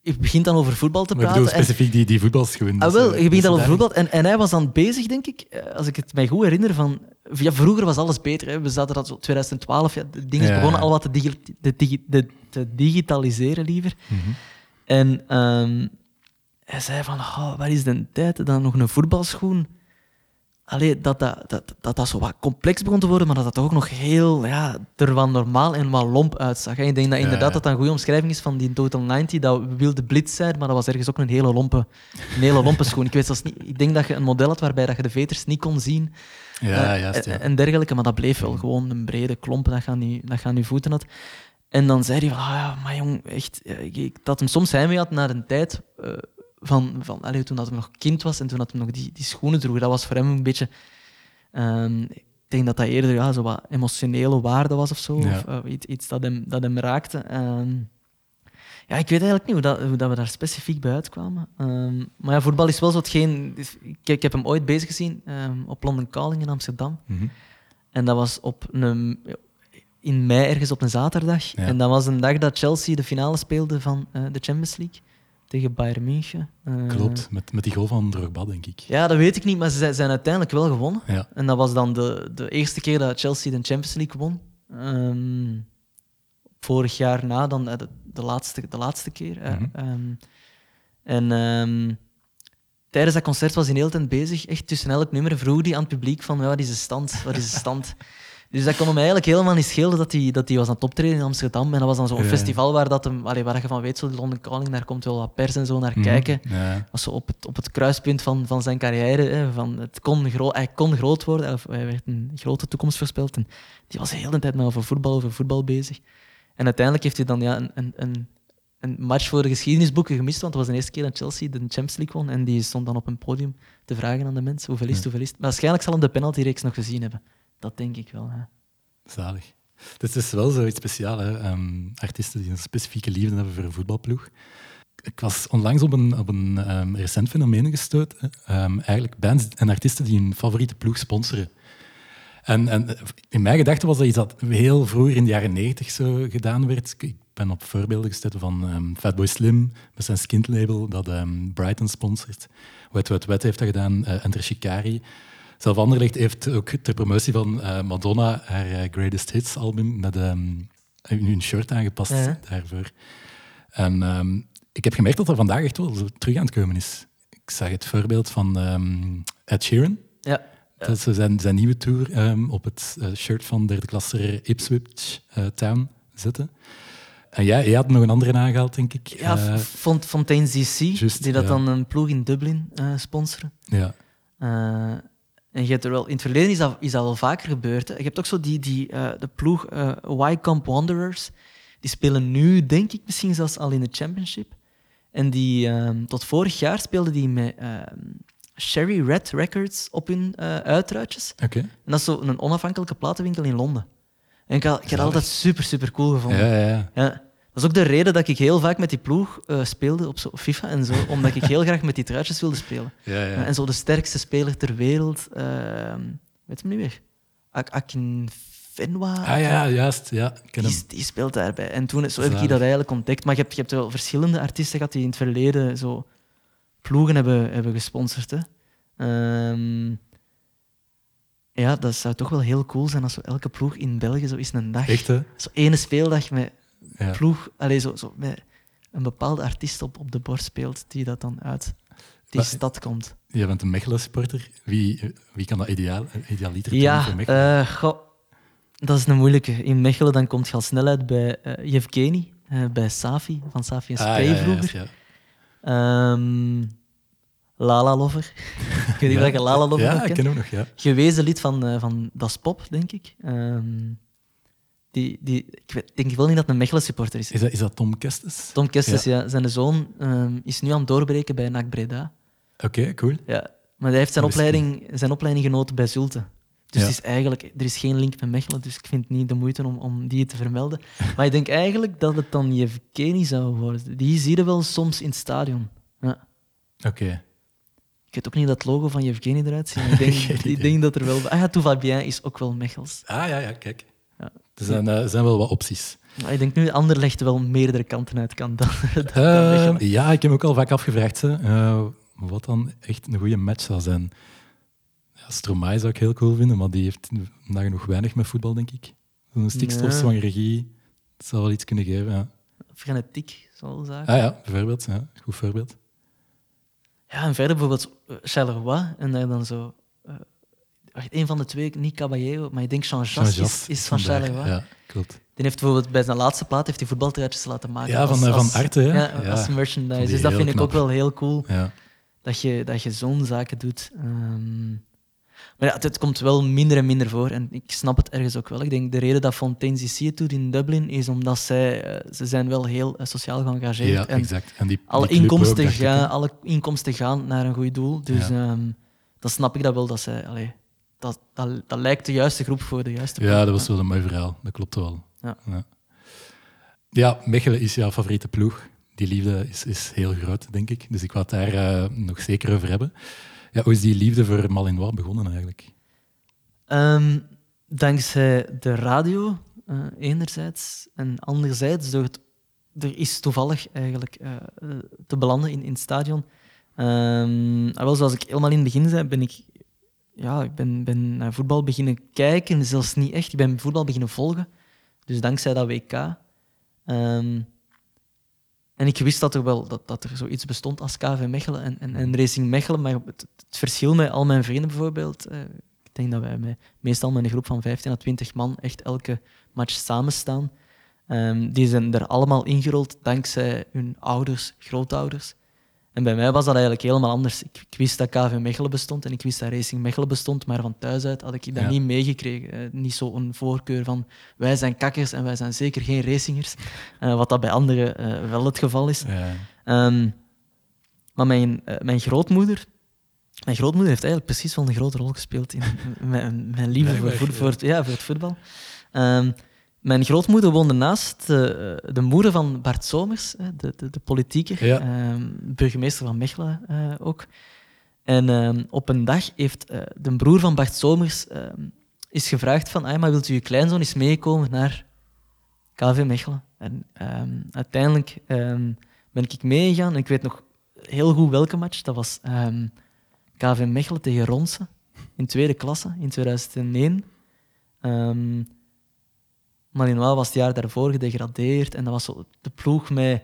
je begint dan over voetbal te Maar praten. en- specifiek die, die voetbalschoen. Ah, dus, wel, eh, je begint dus al over voetbal. En, en hij was dan bezig, denk ik, eh, als ik het mij goed herinner, van... Ja, vroeger was alles beter. Hè. We zaten dat zo 2012, ja, de dingen Ja. begonnen al wat te, digi- de, digi- de- te digitaliseren, liever. Mhm. En ehm, hij zei van, oh, waar is de tijd dan nog een voetbalschoen? Allee, dat dat, dat, dat dat zo wat complex begon te worden, maar dat dat toch ook nog heel ja, er wat normaal en wat lomp uitzag. Ik denk dat inderdaad ja. dat dat een goede omschrijving is van die Total 90, dat wilde blitz zijn, maar dat was ergens ook een hele lompe, een hele lompe schoen. Ik, weet zelfs niet, ik denk dat je een model had waarbij dat je de veters niet kon zien Ja, eh, juist. en, Ja. en dergelijke, maar dat bleef wel gewoon een brede klomp dat je aan je, dat je aan je voeten had. En dan zei hij van, ah ja, maar jong, echt, eh, ik- ik- dat hem soms heimwee had naar een tijd eh, van, van allee, toen dat hij nog kind was en toen dat hij nog die, die schoenen droeg. Dat was voor hem een beetje... ehm, ik denk dat dat eerder ja, zo wat emotionele waarde was of zo. Ja. Of, eh, iets, iets dat, hem, dat hem raakte. Ehm, ja, ik weet eigenlijk niet hoe, dat, hoe dat we daar specifiek bij uitkwamen. Ehm, maar ja, voetbal is wel zo hetgeen... is- Ik, ik heb hem ooit bezig gezien op London Calling in Amsterdam. Mhm. En dat was op een, in mei ergens op een zaterdag. Ja. En dat was een dag dat Chelsea de finale speelde van eh, de Champions League tegen Bayern München. Eh, Klopt, met, met die goal van Drogba, denk ik. Ja, dat weet ik niet, maar ze zijn- uiteindelijk wel gewonnen. Ja. En dat was dan de, de eerste keer dat Chelsea de Champions League won. Ehm, vorig jaar na dan eh, de, de, laatste, de laatste keer. hè. Mhm. Ehm, en ehm, tijdens dat concert was hij de hele tijd bezig. Echt tussen elk nummer vroeg hij aan het publiek van wat is de stand? Wat is de stand? Dus dat kon hem eigenlijk helemaal niet schelen dat hij, dat hij was aan het optreden in Amsterdam. En dat was dan zo'n Ja. festival waar, dat hem, allee, waar je van weet, zo de London Calling, daar komt wel wat pers en zo naar Mhm. kijken Ja. was zo op het, op het kruispunt van, van zijn carrière. Hè, van het kon gro- hij kon groot worden, of hij werd een grote toekomst voorspeld. En die was de hele tijd maar over voetbal, over voetbal bezig. En uiteindelijk heeft hij dan ja, een, een, een, een match voor de geschiedenisboeken gemist, want het was de eerste keer dat Chelsea de Champions League won. En die stond dan op een podium te vragen aan de mensen, hoeveel is het, hoeveel is het? Maar waarschijnlijk zal hij de penaltyreeks nog gezien hebben. Dat denk ik wel. Hè. Zalig. Dus het is wel zoiets speciaals, hè? Ehm, artiesten die een specifieke liefde hebben voor een voetbalploeg. Ik was onlangs op een, op een ehm, recent fenomeen gestoten. Ehm, eigenlijk bands en artiesten die hun favoriete ploeg sponsoren. En, en in mijn gedachten was dat iets dat heel vroeger in de jaren negentig zo gedaan werd. Ik ben op voorbeelden gestoten van Fatboy Slim met zijn skint-label dat ehm, Brighton sponsort. Wet Wet Wet heeft dat gedaan, uh, Enter Shikari. Zelf Anderlecht heeft ook ter promotie van uh, Madonna haar uh, Greatest Hits album met um, een shirt aangepast daarvoor. En um, ik heb gemerkt dat dat vandaag echt wel terug aan het komen is. Ik zag het voorbeeld van um, Ed Sheeran. Ja. Dat is zijn, zijn nieuwe tour op het uh, shirt van derde klasser Ipswich Town zetten. En jij, jij had nog een andere aangehaald, denk ik. Ja, uh, Font Fontaine DC, just, die dat ja. dan een ploeg in Dublin uh, sponsoren. Ja. Uh, en je hebt er wel, in het verleden is dat, is dat wel vaker gebeurd. Hè. Je hebt ook zo die, die, uh, de ploeg uh, Wycombe Wanderers. Die spelen nu, denk ik, misschien zelfs al in de championship. En die, ehm, tot vorig jaar speelden die met ehm, Sherry Red Records op hun uh, uitruitjes. Oké. En dat is zo een onafhankelijke platenwinkel in Londen. En ik had, ik had Zalig. altijd super, super cool gevonden. Ja, ja, ja. Dat is ook de reden dat ik heel vaak met die ploeg eh, speelde op zo FIFA en zo, omdat ik heel graag met die truitjes wilde spelen. ja, ja. En zo de sterkste speler ter wereld, ehm weet je hem niet meer? Ak Akinfenwa. Ah ja, juist. Ja, ken hem. Die, die speelt daarbij. En toen zo heb ik die dat eigenlijk ontdekt. Maar je hebt, je hebt wel verschillende artiesten gehad die in het verleden zo ploegen hebben, hebben gesponsord. Hè. Ehm, ja, dat zou toch wel heel cool zijn als zo elke ploeg in België zo is een dag. Echt, hè? Zo ene speeldag met Ja. ploeg, allee, zo, zo met een bepaalde artiest op, op de borst speelt die dat dan uit die Maar- stad komt. Je bent een Mechelen-supporter. Wie, wie kan dat ideaal, idealiter doen Ja, voor Mechelen? eh, goh, dat is een moeilijke. In Mechelen dan komt je al snel uit bij eh Yevgeny, eh, bij Safi, van Safi en Ah, Spray ja, ja, vroeger. ja. Ehm, Lala Lover. ik weet niet of je Lala Lover Ja, ik ken hem nog, ja. Gewezen lid van, eh, van Das Pop, denk ik. Ehm, die, die, ik weet, denk wel niet dat het een Mechelen supporter is. Is dat, is dat Tom Kestes? Tom Kestes, ja. Zijn zoon ehm, is nu aan het doorbreken bij NAC Breda. Oké, cool. Ja. Maar hij heeft zijn opleiding, zijn opleiding genoten bij Zulte. Dus Ja. het is eigenlijk, er is geen link met Mechelen, dus ik vind het niet de moeite om, om die te vermelden. Maar ik denk eigenlijk dat het dan Yevgeny zou worden. Die zie je wel soms in het stadion. Ja. Oké. Ik weet ook niet dat het logo van Yevgeny eruit ziet. Ik denk, ik denk dat er wel... Ah ja, Tout va bien is ook wel Mechels. Ah ja, ja, kijk. Er zijn, eh, zijn wel wat opties. Maar ik denk nu Anderlecht wel meerdere kanten uit kan dan, dan Eh, ja, ik heb me ook al vaak afgevraagd hè, eh, wat dan echt een goede match zou zijn. Ja, Stromae zou ik heel cool vinden, maar die heeft nagenoeg weinig met voetbal, denk ik. Zo'n stikstofzwang regie, dat zou wel iets kunnen geven. Ja. Frenetiek, zo'n zaken. Ah ja, bijvoorbeeld. Ja, goed voorbeeld. Ja, en verder bijvoorbeeld Charleroi en daar dan zo... een van de twee, niet Caballero, maar ik denk Jean-Jacques Jean is, is van. Charleroi. Ja, klopt. Die heeft bijvoorbeeld bij zijn laatste plaat heeft hij voetbaltruitjes laten maken. Ja, van, als, eh, van als- Arte, hè? Ja, Ja. als merchandise. Die Dus dat vind ik ook wel heel cool, Ja. dat je, dat je zo'n zaken doet. Ehm, maar ja, het, komt wel minder en minder voor. En ik snap het ergens ook wel. Ik denk de reden dat Fontaine CC het doet in Dublin is omdat zij, eh, ze zijn wel heel eh, sociaal geëngageerd ja, en exact. En die, alle, die club ook, inkomsten alle inkomsten gaan naar een goed doel. Dus ehm, dan snap ik dat wel. Dat, zij, allee, dat, dat, dat lijkt de juiste groep voor de juiste Ja, ploeg. dat was wel een mooi verhaal. Dat klopt wel. Ja. Ja, Ja, Mechelen is jouw favoriete ploeg. Die liefde is, is heel groot, denk ik. Dus ik wou het daar eh, nog zeker over hebben. Ja, hoe is die liefde voor Malinois begonnen eigenlijk? Ehm, dankzij de radio, eh, enerzijds. En anderzijds, door het, er is toevallig eigenlijk eh, te belanden in, in het stadion. Ah, wel, zoals ik helemaal in het begin zei, ben ik, ja, ik ben, ben naar voetbal beginnen kijken. Zelfs niet echt. Ik ben voetbal beginnen volgen. Dus dankzij dat WK. Ehm, en ik wist dat er wel dat, dat er zoiets bestond als KV Mechelen en, en, Racing Mechelen. Maar het, het verschil met al mijn vrienden bijvoorbeeld. eh, ik denk dat wij meestal met een groep van 15 à 20 man echt elke match samen staan. Ehm, die zijn er allemaal ingerold dankzij hun ouders, grootouders. En bij mij was dat eigenlijk helemaal anders. Ik, ik wist dat KV Mechelen bestond en ik wist dat Racing Mechelen bestond, maar van thuis uit had ik dat Ja. niet meegekregen. Eh, niet zo'n voorkeur van wij zijn kakkers en wij zijn zeker geen racingers, Eh, wat dat bij anderen eh, wel het geval is. Ja. Ehm, maar mijn, mijn grootmoeder... Mijn grootmoeder heeft eigenlijk precies wel een grote rol gespeeld in mijn, mijn liefde voor, voor, het, ja, voor het voetbal. Ehm, mijn grootmoeder woonde naast de, de moeder van Bart Somers, de, de, de politieker, Ja. ehm, burgemeester van Mechelen eh, ook. En ehm, op een dag heeft eh, de broer van Bart Somers ehm, is gevraagd van ah, maar wilt u uw kleinzoon eens meekomen naar KV Mechelen? En uiteindelijk ben ik meegegaan. En ik weet nog heel goed welke match. Dat was KV Mechelen tegen Ronse in tweede klasse in 2001. Ehm Malinois was het jaar daarvoor gedegradeerd. En dat was zo de ploeg met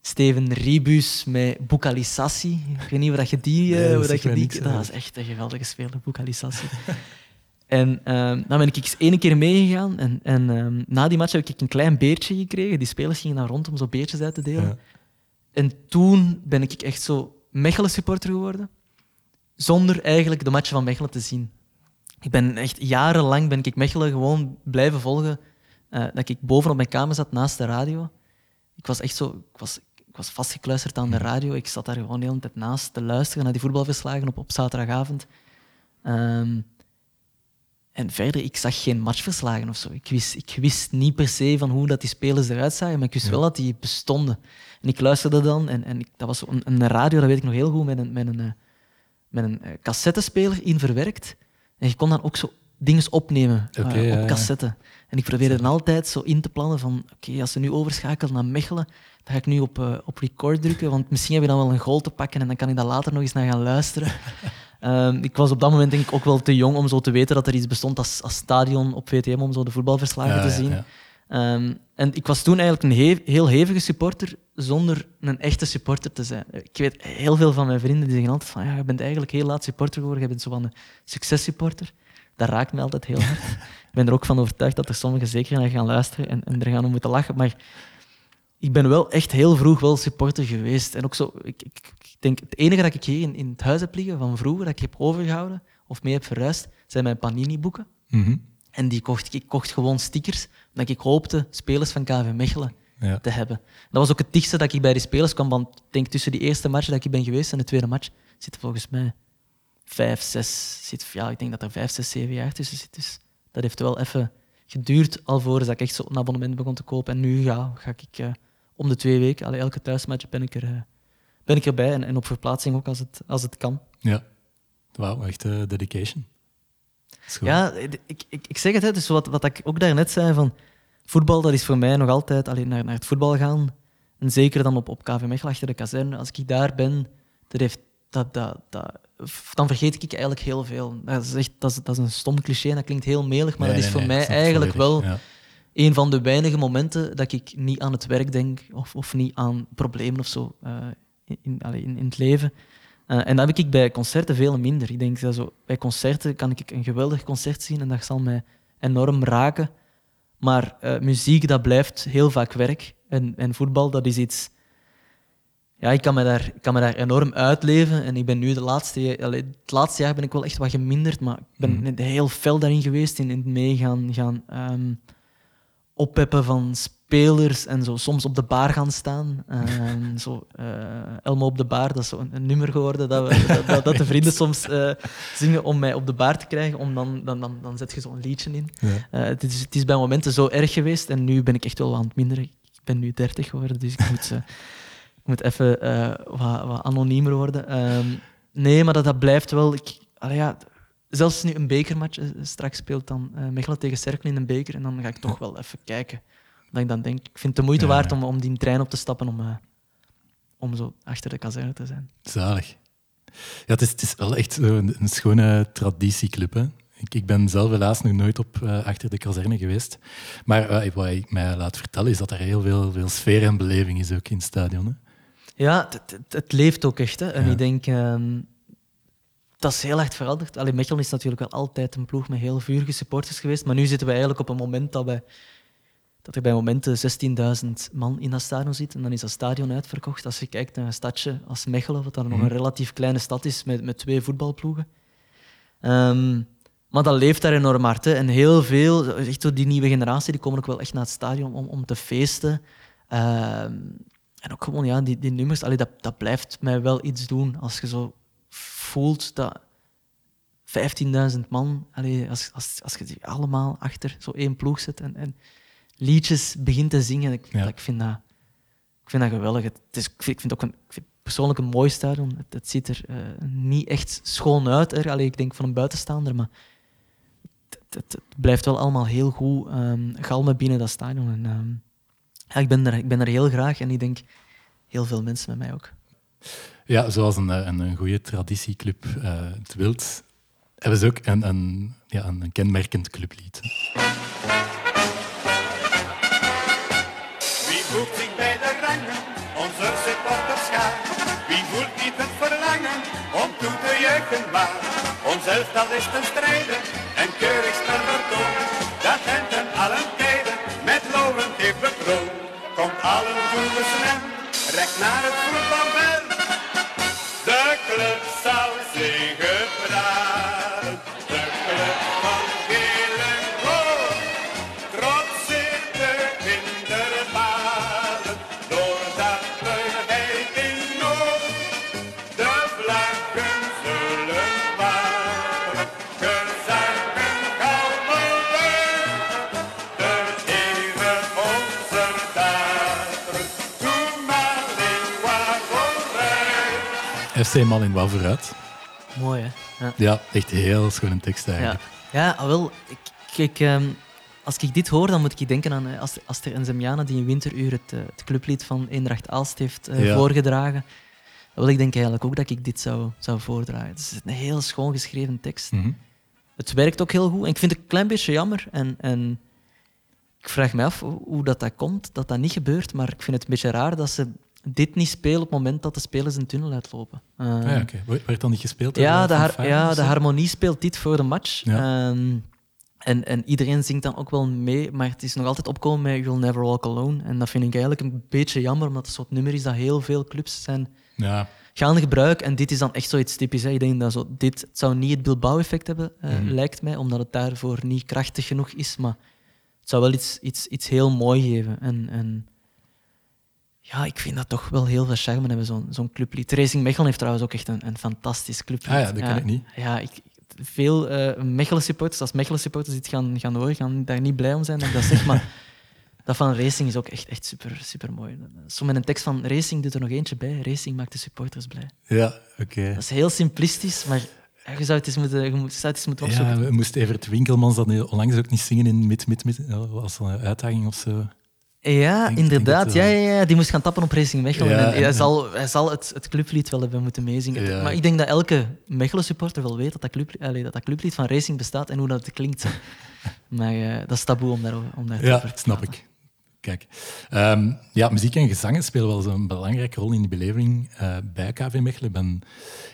Steven Ribus, met Bukalisassi. Ik weet niet waar dat je die... eh, Nee, dat waar dat je die niks, dat was echt een geweldige speler, Bukalisassi. En ehm, dan ben ik eens één keer meegegaan. En, en ehm, na die match heb ik een klein beertje gekregen. Die spelers gingen daar rond om zo beertjes uit te delen. Ja. En toen ben ik echt zo Mechelen-supporter geworden. Zonder eigenlijk de matchen van Mechelen te zien. Ik ben echt jarenlang ben ik Mechelen gewoon blijven volgen eh, dat ik boven op mijn kamer zat naast de radio. Ik was echt zo... Ik was, ik was vastgekluisterd aan de radio. Ik zat daar gewoon de hele tijd naast te luisteren naar die voetbalverslagen op, op zaterdagavond. Ehm, en verder, ik zag geen matchverslagen of zo. Ik wist, ik wist niet per se van hoe dat die spelers eruit zagen, maar ik wist wel dat die bestonden. En ik luisterde dan, en, en ik, dat was een, een radio, dat weet ik nog heel goed, met een, met een, eh, met een eh, cassettespeler in verwerkt. En je kon dan ook zo dingen opnemen ja, ja. op cassette. En ik probeerde dan altijd zo in te plannen van, oké, als ze nu overschakelen naar Mechelen, dan ga ik nu op, eh, op record drukken, want misschien heb je dan wel een goal te pakken en dan kan ik daar later nog eens naar gaan luisteren. Ehm, ik was op dat moment denk ik ook wel te jong om zo te weten dat er iets bestond als, als stadion op VTM om zo de voetbalverslagen Ja, te zien. ja. Ehm, en ik was toen eigenlijk een he- heel hevige supporter zonder een echte supporter te zijn. Ik weet heel veel van mijn vrienden die zeggen altijd van ja, je bent eigenlijk heel laat supporter geworden, je bent zo van een successupporter. Dat raakt me altijd heel hard. ik ben er ook van overtuigd dat er sommigen zeker naar gaan luisteren en, en er gaan om moeten lachen. Maar ik ben wel echt heel vroeg wel supporter geweest. En ook zo, ik, ik, ik denk, het enige dat ik hier in, in het huis heb liggen van vroeger, dat ik heb overgehouden of mee heb verhuisd, zijn mijn Panini-boeken. Mhm. En die kocht, ik kocht gewoon stickers, omdat ik hoopte spelers van KV Mechelen Ja. te hebben. Dat was ook het dichtste dat ik bij die spelers kwam, want ik denk tussen die eerste match dat ik ben geweest en de tweede match zitten volgens mij vijf, zes, zit, ja, ik denk dat er vijf, zes, zeven jaar tussen zit. Dus dat heeft wel even geduurd alvorens dat ik echt zo een abonnement begon te kopen. En nu ja, ga ik eh, om de twee weken, allee, elke thuismatch ben ik, er, eh, ben ik erbij en, en op verplaatsing ook als het, als het kan. ja. Wauw, echt eh, dedication. Ja, ik, ik, ik zeg het, hè, dus wat, wat ik ook daarnet zei, van voetbal, dat is voor mij nog altijd alleen naar, naar het voetbal gaan. En zeker dan op, op KV Mechelen, achter de kazerne. Als ik daar ben, dat heeft, dat, dat, dat, dan vergeet ik eigenlijk heel veel. Dat is, echt, dat is, dat is een stom cliché dat klinkt heel melig, maar Nee, dat is nee, voor nee, mij eigenlijk wel. Ja. een van de weinige momenten dat ik niet aan het werk denk of, of niet aan problemen of zo eh, in, in, in, in het leven. Eh, en dat heb ik bij concerten veel minder. Ik denk dat zo, bij concerten kan ik een geweldig concert zien en dat zal mij enorm raken. Maar eh, muziek, dat blijft heel vaak werk. En, en voetbal, dat is iets... Ja, ik kan, me daar, ik kan me daar enorm uitleven. En ik ben nu de laatste... allee, het laatste jaar ben ik wel echt wat geminderd, maar ik ben net heel fel daarin geweest, in, in het meegaan gaan ehm, oppeppen van spelers en zo soms op de bar gaan staan. Ehm, zo, eh, Elmo op de bar, dat is zo een, een nummer geworden dat, we, dat, dat, dat de vrienden soms eh, zingen om mij op de bar te krijgen. Om dan, dan, dan, dan zet je zo'n liedje in. Ja. Eh, het, is, het is bij momenten zo erg geweest en nu ben ik echt wel aan het minderen. Ik ben nu 30 geworden, dus ik moet, moet even eh, wat, wat anoniemer worden. Ehm, nee, maar dat, dat blijft wel. Ik, ja, zelfs nu een bekermatch, eh, straks speelt dan eh Mechelen tegen Cerkel in een beker en dan ga ik toch wel even kijken. Dat ik dan denk, ik vind het de moeite Ja, waard om, om die trein op te stappen om, om zo achter de kazerne te zijn. Zalig. Ja, het is, het is wel echt een, een schone traditieclub. Hè? Ik, ik ben zelf helaas nog nooit op achter de kazerne geweest. Maar wat ik mij laat vertellen is dat er heel veel, veel sfeer en beleving is ook in het stadion. Hè? Ja, het, het, het leeft ook echt. Hè. En Ja. ik denk, ehm, dat is heel erg veranderd. Alleen Mechelen is natuurlijk wel altijd een ploeg met heel vurige supporters geweest. Maar nu zitten we eigenlijk op een moment dat, wij, dat er bij momenten 16.000 man in dat stadion zit. En dan is dat stadion uitverkocht. Als je kijkt naar een stadje als Mechelen, wat dan nog een relatief kleine stad is met, met twee voetbalploegen. Ehm, maar dat leeft daar enorm hard. Hè. En heel veel, echt zo die nieuwe generatie, die komen ook wel echt naar het stadion om, om te feesten. Ehm, en ook gewoon, ja, die, die nummers, allee, dat, dat blijft mij wel iets doen. Als je zo voelt dat 15.000 man, allee, als, als, als je die allemaal achter zo één ploeg zet en, en liedjes begint te zingen, ik, Ja. ik, vind, dat, ik vind dat geweldig. Het is, ik, vind, ik vind het ook een, ik vind het persoonlijk een mooi stadion. Het, het ziet er eh, niet echt schoon uit. Er. Allee, ik denk van een buitenstaander, maar het, het- het blijft wel allemaal heel goed ehm, galmen binnen dat stadion. En, ehm, ja, ik, ben er, ik ben er heel graag en ik denk heel veel mensen met mij ook. Ja, zoals een, eh, een, een goede traditieclub eh, het wilt, hebben ze ook een, een, ja, een, een kenmerkend clublied. Wie voelt zich bij de rangen, onze supporterschaar? Wie voelt niet het verlangen om toe te juichen waar? Ons elftal is ten strijde en keurig spel vertoond. Dat hen ten allen tijden met lovend heeft bekroond. Komt allen toe besmet, recht naar het voetbalveld. FC Man in Wouw vooruit. Mooi, hè? Ja. Ja, echt heel schone tekst Ja, eigenlijk. ja ah, wel. Ik, kijk, ehm, als ik dit hoor, dan moet ik denken aan eh, Aster, Aster en Zemjana, die in Winteruur het, eh, het clublied van Eendracht Aalst heeft eh, Ja. voorgedragen. Wel, ik denk eigenlijk ook dat ik dit zou, zou voordragen. Het is een heel schoon geschreven tekst. Mhm. Het werkt ook heel goed. En ik vind het een klein beetje jammer. En, en ik vraag me af hoe hoe dat, dat komt, dat dat niet gebeurt. Maar ik vind het een beetje raar dat ze dit niet spelen op het moment dat de spelers een tunnel uitlopen. Eh, Ah, ja. Werd- Werd dan niet gespeeld? ja, de, har- ja, de harmonie speelt dit voor de match. Ja. Ehm, en, en iedereen zingt dan ook wel mee, maar het is nog altijd opkomen met You'll Never Walk Alone. En dat vind ik eigenlijk een beetje jammer, omdat het een soort nummer is dat heel veel clubs zijn Ja, gaan gebruiken. En dit is dan echt zoiets typisch. Hè. Ik denk dat zo, dit het zou niet het Bilbao-effect hebben, eh, Mhm. lijkt mij, omdat het daarvoor niet krachtig genoeg is. Maar het zou wel iets, iets, iets heel mooi geven. En, en ja, ik vind dat toch wel heel veel charme hebben, zo'n zo'n clublied. Racing Mechelen heeft trouwens ook echt een, een fantastisch clublied. Ah ja, dat ken ik niet. Ja, ik, veel eh Mechelen-supporters, als Mechelen-supporters dit gaan, gaan horen, gaan daar niet blij om zijn dat ik dat zeg, maar dat van Racing is ook echt, echt super, super mooi. Zo met een tekst van Racing doet er nog eentje bij. Racing maakt de supporters blij. ja oké. Dat is heel simplistisch, maar je zou het eens moeten, je zou het eens moeten opzoeken. Ja, we moesten Evert Winkelmans dat nu onlangs ook niet zingen in Mid Mid Mid als een uitdaging of zo. Ja, inderdaad. ja, ja, ja, die moest gaan tappen op Racing Mechelen. Ja, en hij en- zal, hij zal het, het clublied wel hebben moeten meezingen. Ja. Maar ik denk dat elke Mechelen-supporter wel weet dat dat, club, dat dat clublied van Racing bestaat en hoe dat klinkt. maar eh, dat is taboe om daar, om daar Ja, te snap ik. Kijk, ehm, ja, muziek en gezangen spelen wel zo'n belangrijke rol in de beleving eh, bij KV Mechelen. Ik ben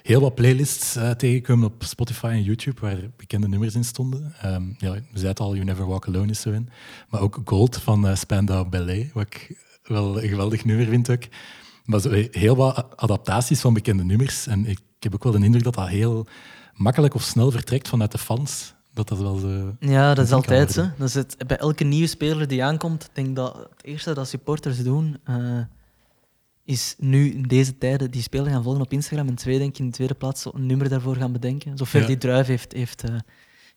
heel wat playlists eh, tegengekomen op Spotify en YouTube waar bekende nummers in stonden. Ehm, ja, we zeiden al, You Never Walk Alone is zo in. Maar ook Gold van eh, Spandau Ballet, wat ik wel een geweldig nummer vind ook. Maar heel wat adaptaties van bekende nummers. En ik heb ook wel de indruk dat dat heel makkelijk of snel vertrekt vanuit de fans. Dat dat wel zo... Ja, dat is altijd zo. worden. Dat is het, bij elke nieuwe speler die aankomt, ik denk dat het eerste dat supporters doen, eh, is nu in deze tijden die speler gaan volgen op Instagram. En twee, denk ik in de tweede plaats een nummer daarvoor gaan bedenken. Zo Ferdy Ja. Druijf heeft, heeft, eh,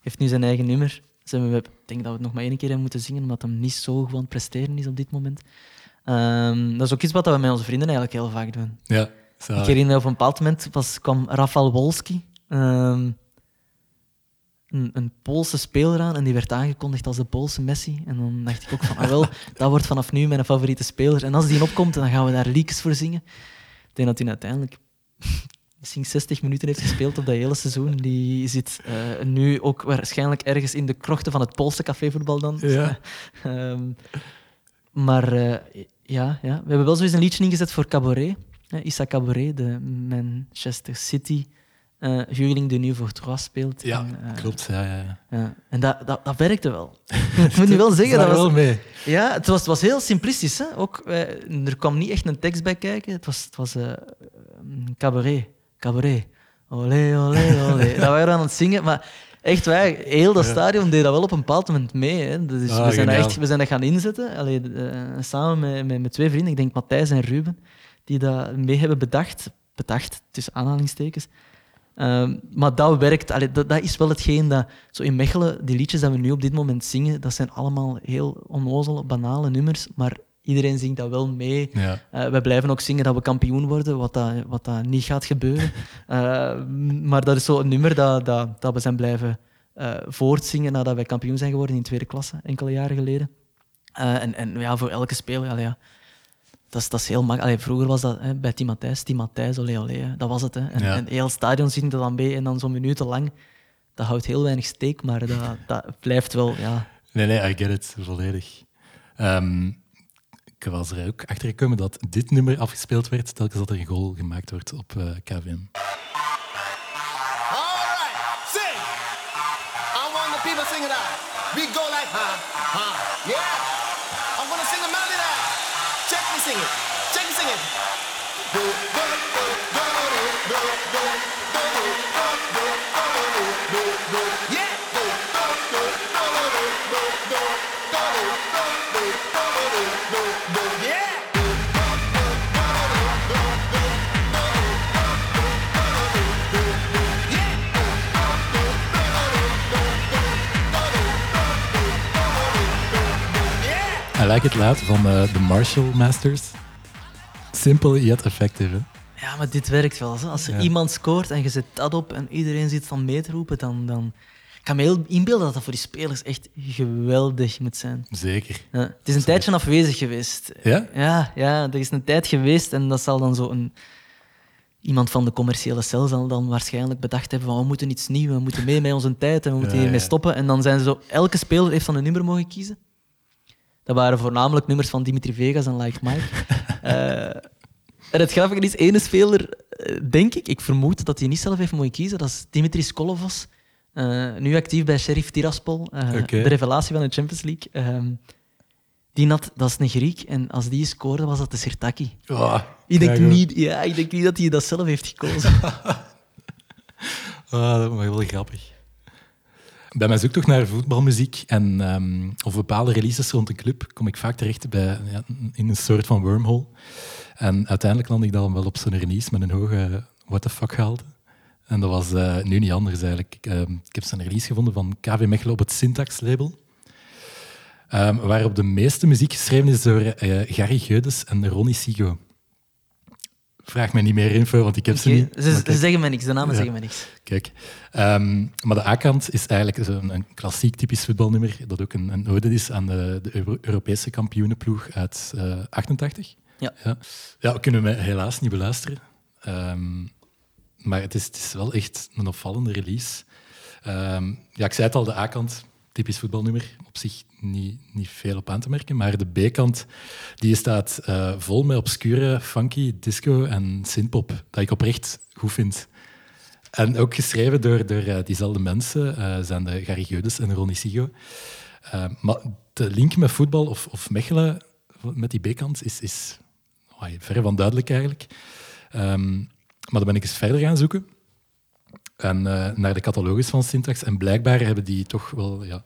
heeft nu zijn eigen nummer. Ik denk dat we het nog maar één keer hebben moeten zingen, omdat hem niet zo gewoon presteren is op dit moment. Ehm, dat is ook iets wat we met onze vrienden eigenlijk heel vaak doen. Ja. Ik herinner me op een bepaald moment was, kwam Rafał Wolski, ehm, een, een Poolse speler aan, en die werd aangekondigd als de Poolse Messi. En dan dacht ik ook van, ah wel, dat wordt vanaf nu mijn favoriete speler. En als die opkomt, dan gaan we daar leaks voor zingen. Ik denk dat hij uiteindelijk misschien 60 minuten heeft gespeeld op dat hele seizoen. Die zit eh, nu ook waarschijnlijk ergens in de krochten van het Poolse cafévoetbal dan. Ja. Ehm, maar eh, ja, ja, we hebben wel zoiets een liedje ingezet voor Cabaret. Eh, Issa Cabaret, de Manchester City huurling die nu voor Trois speelt. Ja, En, eh, klopt. Ja, ja, ja. En dat, dat, dat werkte wel. ik moet nu wel zeggen, dat was, wel mee. ja, het was, het was heel simplistisch. Hè? Ook, eh, er kwam niet echt een tekst bij kijken. Het was, het was een cabaret. Cabaret. Olé, olé, olé. dat waren we aan het zingen. Maar echt waar, heel dat stadion deed dat wel op een bepaald moment mee. Hè? Dus Ah, we, zijn echt, we zijn dat gaan inzetten. Allee, samen met, met, met twee vrienden, ik denk Matthijs en Ruben, die dat mee hebben bedacht. Bedacht, tussen aanhalingstekens. Ehm, maar dat werkt. Allee, dat, dat is wel hetgeen dat... Zo in Mechelen, die liedjes die we nu op dit moment zingen, dat zijn allemaal heel onnozele, banale nummers. Maar iedereen zingt dat wel mee. Ja. Eh, we blijven ook zingen dat we kampioen worden, wat dat, wat dat niet gaat gebeuren. Eh, maar dat is zo een nummer dat, dat, dat we zijn blijven eh, voortzingen nadat wij kampioen zijn geworden in tweede klasse, enkele jaren geleden. Eh, en, en ja, voor elke speler, ja, dat is, dat is heel makkelijk. Vroeger was dat hè, bij Tim Matthijs, Tim Matthijs, olé, olé, hè, dat was het. Hè. En, Ja. en heel het stadion zingt er dan mee en dan zo'n minuten lang. Dat houdt heel weinig steek, maar dat, dat blijft wel, ja, Nee, nee, I get it, volledig. Ehm, ik was er ook achter gekomen dat dit nummer afgespeeld werd telkens dat er een goal gemaakt wordt op eh, KVM. All right, sing. I want the people sing it out. We go like, huh, I like It Loud van eh, de Marshall Masters. Simpel yet effective. Hè? Ja, maar dit werkt wel. Zo. Als er Ja. iemand scoort en je zet dat op en iedereen zit van mee te roepen, dan, dan... Ik kan me heel inbeelden dat dat voor die spelers echt geweldig moet zijn. Zeker. Ja. Het is een tijdje afwezig geweest. Ja? Ja, ja, er is een tijd geweest en dat zal dan zo een... Iemand van de commerciële cel zal dan waarschijnlijk bedacht hebben van we moeten iets nieuws, we moeten mee met onze tijd en we moeten hiermee stoppen. En dan zijn ze zo... Elke speler heeft dan een nummer mogen kiezen. Dat waren voornamelijk nummers van Dimitri Vegas en Like Mike. Eh, en het grappige is, ene speler, eh, denk ik, ik vermoed dat hij niet zelf heeft mogen kiezen, dat is Dimitris Kolovos. Eh, nu actief bij Sheriff Tiraspol, eh, de revelatie van de Champions League. Ehm, die had, dat is een Griek, en als die scoorde, was dat de Sirtaki. Oh, Ik denk, niet, ja, ik denk niet dat hij dat zelf heeft gekozen. Ah, dat was wel grappig. Bij mijn zoektocht naar voetbalmuziek en, ehm, of bepaalde releases rond een club kom ik vaak terecht bij, ja, in een soort van wormhole. En uiteindelijk landde ik dan wel op zo'n release met een hoge what the fuck gehalte. En dat was eh, nu niet anders eigenlijk. Ik, ehm, ik heb zo'n release gevonden van KV Mechelen op het Syntax-label. Ehm, waarop de meeste muziek geschreven is door eh, Gary Geudes en Ronnie Sigo. Vraag mij niet meer info, want ik heb ze niet. Ze, kijk. zeggen mij niks, de namen Ja. zeggen mij niks. Kijk, ehm, maar de A-kant is eigenlijk een klassiek typisch voetbalnummer dat ook een, een ode is aan de, de Euro- Europese kampioenenploeg uit eh 88. Ja. Ja. ja, kunnen we helaas niet beluisteren. Ehm, maar het is, is wel echt een opvallende release. Ehm, ja, ik zei het al, de A-kant, typisch voetbalnummer, op zich niet, niet veel op aan te merken. Maar de B-kant, die staat eh, vol met obscure, funky, disco en synthpop, dat ik oprecht goed vind. En ook geschreven door, door eh, diezelfde mensen, eh, zijn de Gary Geudes en Ronnie Sigo. Eh, maar de link met voetbal of, of Mechelen, met die B-kant, is, is oh, ver van duidelijk eigenlijk. Ehm, maar dan ben ik eens verder gaan zoeken. En eh, naar de catalogus van Syntax. En blijkbaar hebben die toch wel ja,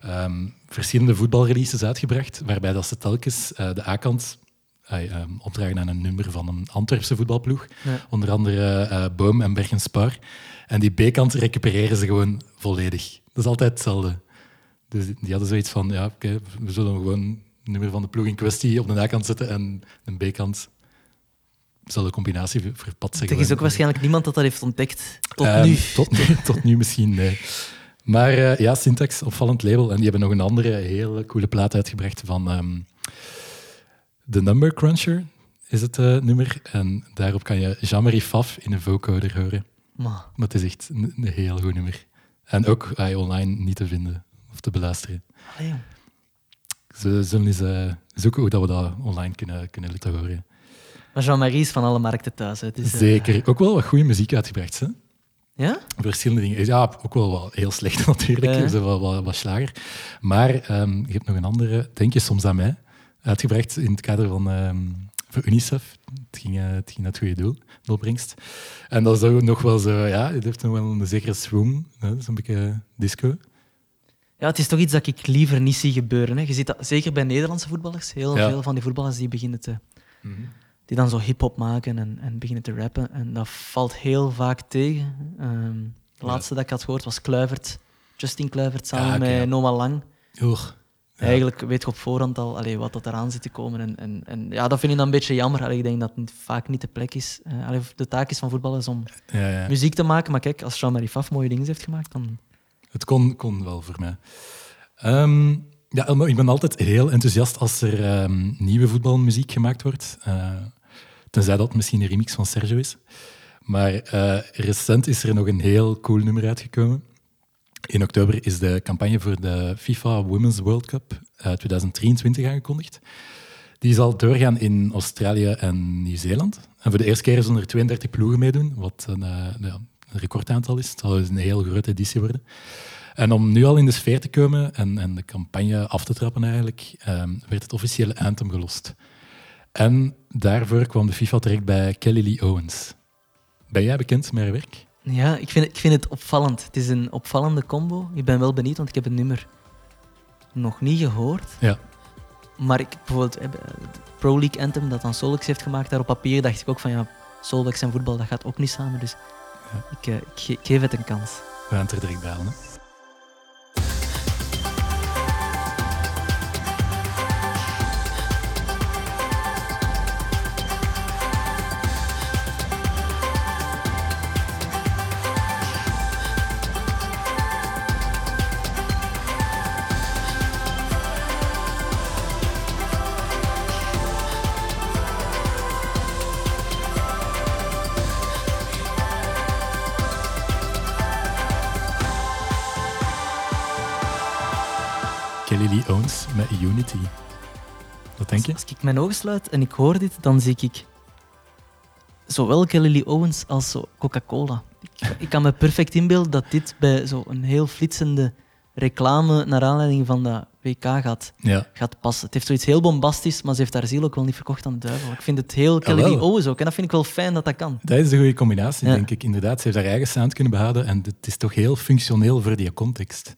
ehm, verschillende voetbalreleases uitgebracht, waarbij dat ze telkens eh, de A-kant eh, ehm, opdragen aan een nummer van een Antwerpse voetbalploeg. Ja. Onder andere eh, Boom en Bergen Spar. En die B-kant recupereren ze gewoon volledig. Dat is altijd hetzelfde. Dus die hadden zoiets van, ja, oké, we zullen gewoon nummer van de ploeg in kwestie op de A-kant zetten en een B-kant zal de combinatie ver- verpatsen. Er is ook waarschijnlijk niemand dat dat heeft ontdekt. Tot Ehm, nu. Tot nu, tot nu misschien, nee. Maar eh, ja, Syntax, opvallend label. En die hebben nog een andere hele coole plaat uitgebracht van ehm The Number Cruncher, is het eh, nummer. En daarop kan je Jean-Marie Faf in een vocoder horen. Maar, Maar het is echt een, een heel goed nummer. En ook eh, online niet te vinden of te beluisteren. allee. Ze zullen eens eh, zoeken hoe dat we dat online kunnen, kunnen laten horen. maar Jean-Marie is van alle markten thuis. Hè. Eh, Zeker. Ook wel wat goede muziek uitgebracht. Hè? Ja? Verschillende dingen. Ja, ook wel wat heel slecht natuurlijk. Ja. Zijn wel wat, wat slager. Maar ehm, je hebt nog een andere, denk je soms aan mij, uitgebracht in het kader van ehm, voor UNICEF. Het ging, eh, het ging naar het goede doel, de opbrengst. En dat is ook nog wel zo, ja, het heeft nog wel een zekere swing. hè, Zo'n beetje disco. Ja, het is toch iets dat ik liever niet zie gebeuren. Hè. Je ziet dat zeker bij Nederlandse voetballers. Heel Ja. veel van die voetballers die beginnen te... Die dan zo hip-hop maken en, en beginnen te rappen. En dat valt heel vaak tegen. Ehm, de laatste dat ik had gehoord was Kluivert. Justin Kluivert samen met ja. Noah Lang. Oeh. Ja. Eigenlijk weet je op voorhand al allee, wat dat eraan zit te komen. En, en, en ja, dat vind ik dan een beetje jammer. Allee, ik denk dat het vaak niet de plek is. Eh, allee, de taak is van voetballers om Ja, ja. muziek te maken. Maar kijk, als Jean-Marie Faf mooie dingen heeft gemaakt, dan... Het kon, kon wel voor mij. Ehm, ja, ik ben altijd heel enthousiast als er ehm, nieuwe voetbalmuziek gemaakt wordt. Eh, tenzij dat misschien een remix van Sergio is. Maar eh, recent is er nog een heel cool nummer uitgekomen. In oktober is de campagne voor de FIFA Women's World Cup eh, 2023 aangekondigd. Die zal doorgaan in Australië en Nieuw-Zeeland. En voor de eerste keer zullen er 32 ploegen meedoen, wat een, eh, ja, recordaantal is. Het zal dus een heel grote editie worden. En om nu al in de sfeer te komen en, en de campagne af te trappen eigenlijk, ehm, werd het officiële anthem gelost. En daarvoor kwam de FIFA terecht bij Kelly Lee Owens. Ben jij bekend met haar werk? Ja, ik vind, ik vind het opvallend. Het is een opvallende combo. Ik ben wel benieuwd, want ik heb het nummer nog niet gehoord. Ja. Maar ik, bijvoorbeeld eh, het Pro League Anthem dat dan Solix heeft gemaakt, daar op papier dacht ik ook van ja, Solix en voetbal, dat gaat ook niet samen. Dus ik, eh, ik, ge- ik geef het een kans. We gaan het er direct bij halen. Kelly Lee Owens met Unity. Wat denk je? Als ik mijn ogen sluit en ik hoor dit, dan zie ik zowel Kelly Lee Owens als Coca-Cola. Ik, ik kan me perfect inbeelden dat dit bij zo'n heel flitsende reclame naar aanleiding van dat WK gaat, Ja. gaat passen. Het heeft zoiets heel bombastisch, maar ze heeft haar ziel ook wel niet verkocht aan de duivel. Ik vind het heel Kelly Lee. Owens ook. En dat vind ik wel fijn dat dat kan. Dat is de goede combinatie, Ja. denk ik. Inderdaad, ze heeft haar eigen sound kunnen behouden en het is toch heel functioneel voor die context.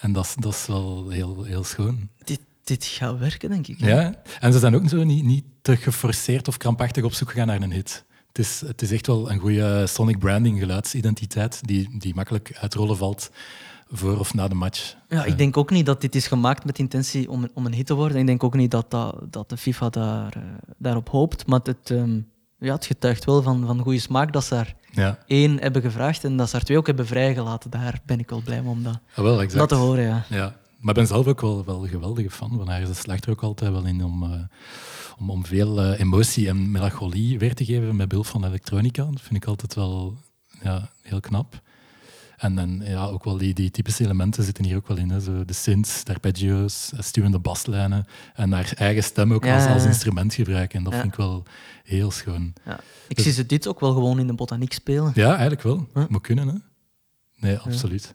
En dat is, dat is wel heel, heel schoon. Dit, dit gaat werken, denk ik. Ja, en ze zijn ook zo niet, niet te geforceerd of krampachtig op zoek gegaan naar een hit. Het is, het is echt wel een goede sonic branding, geluidsidentiteit, die, die makkelijk uitrollen valt voor of na de match. Ja, ik denk ook niet dat dit is gemaakt met intentie om, om een hit te worden. Ik denk ook niet dat, dat, dat de FIFA daar, eh, daarop hoopt. Maar het, ehm, ja, het getuigt wel van, van goede smaak dat ze daar Ja, één hebben gevraagd en dat ze er twee ook hebben vrijgelaten. Daar ben ik wel blij om dat, Ah, wel, exact. dat te horen. Ja. Ja, maar ik ben zelf ook wel, wel een geweldige fan van haar. Ze slaagt er ook altijd wel in om, eh, om, om veel eh, emotie en melancholie weer te geven met behulp van elektronica. Dat vind ik altijd wel ja, heel knap. En, en ja, ook wel die, die typische elementen zitten hier ook wel in. Hè. Zo de synths, de arpeggios, eh, stuwende baslijnen en haar eigen stem ook Ja, als, als instrument gebruiken. En dat vind ik wel heel schoon. Ja. Ik zie ze dit ook wel gewoon in de botaniek spelen. Ja, eigenlijk wel. Huh? Moet kunnen, hè? Nee, absoluut.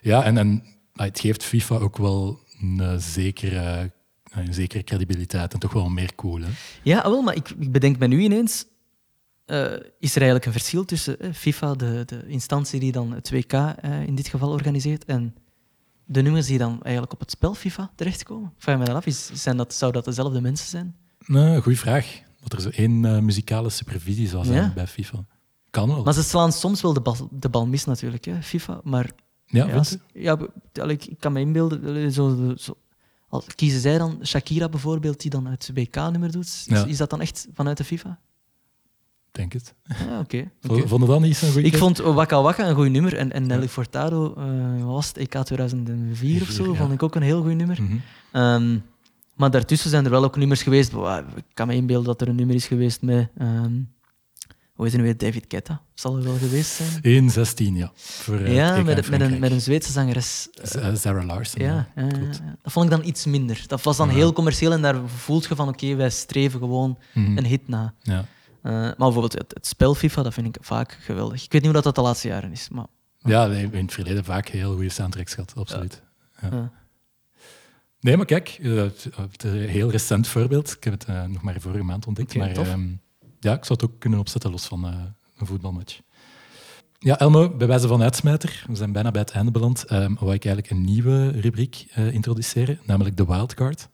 Ja, en, en ah, het geeft FIFA ook wel een eh, zekere, eh, een zekere credibiliteit en toch wel meer cool. Hè? Ja, wel, maar ik, ik bedenk me nu ineens. Eh, is er eigenlijk een verschil tussen eh, FIFA, de, de instantie die dan het WK eh, in dit geval organiseert, en de nummers die dan eigenlijk op het spel FIFA terechtkomen? Vraag me dat af. Is, zijn dat, zou dat dezelfde mensen zijn? Nou, goeie vraag. Dat er zo één muzikale supervisie zou zijn Ja. bij FIFA. Kan wel. Maar ze slaan soms wel de bal, de bal mis natuurlijk, hè, FIFA. Maar ja, ja, ja, ik ik kan me inbeelden, zo, zo, kiezen zij dan Shakira bijvoorbeeld, die dan het WK-nummer doet. Is, is dat dan echt vanuit de FIFA? Denk het. Ja, oké. Vo- oké. Vond je dat niet zo'n goede Ik vond Waka Waka een goed nummer. En, en Nelly Furtado, eh, was het, EK 2004 of zo, ja. vond ik ook een heel goed nummer. Mhm. Ehm, maar daartussen zijn er wel ook nummers geweest. Ik kan me inbeelden dat er een nummer is geweest met... ehm hoe heet het nu weer? David Guetta. Zal er wel geweest zijn? 1-16, ja. Voor, eh, ja, met, met, een, met een Zweedse zangeres. Eh, Sarah Larson. Ja, ja, ja, dat vond ik dan iets minder. Dat was dan heel commercieel en daar voelt je van oké, wij streven gewoon Mhm. een hit na. Ja. Eh, maar bijvoorbeeld het, het spel FIFA, dat vind ik vaak geweldig. Ik weet niet hoe dat, dat de laatste jaren is, maar... ja, hebben in het verleden vaak heel goede soundtracks gehad, absoluut. Ja. Nee, maar kijk, eh, het een heel recent voorbeeld. Ik heb het eh, nog maar vorige maand ontdekt. Maar ehm, ja, ik zou het ook kunnen opzetten los van eh, een voetbalmatch. Ja, Elmo, bij wijze van uitsmijter, we zijn bijna bij het einde beland, ehm wou ik eigenlijk een nieuwe rubriek eh, introduceren, namelijk de wildcard.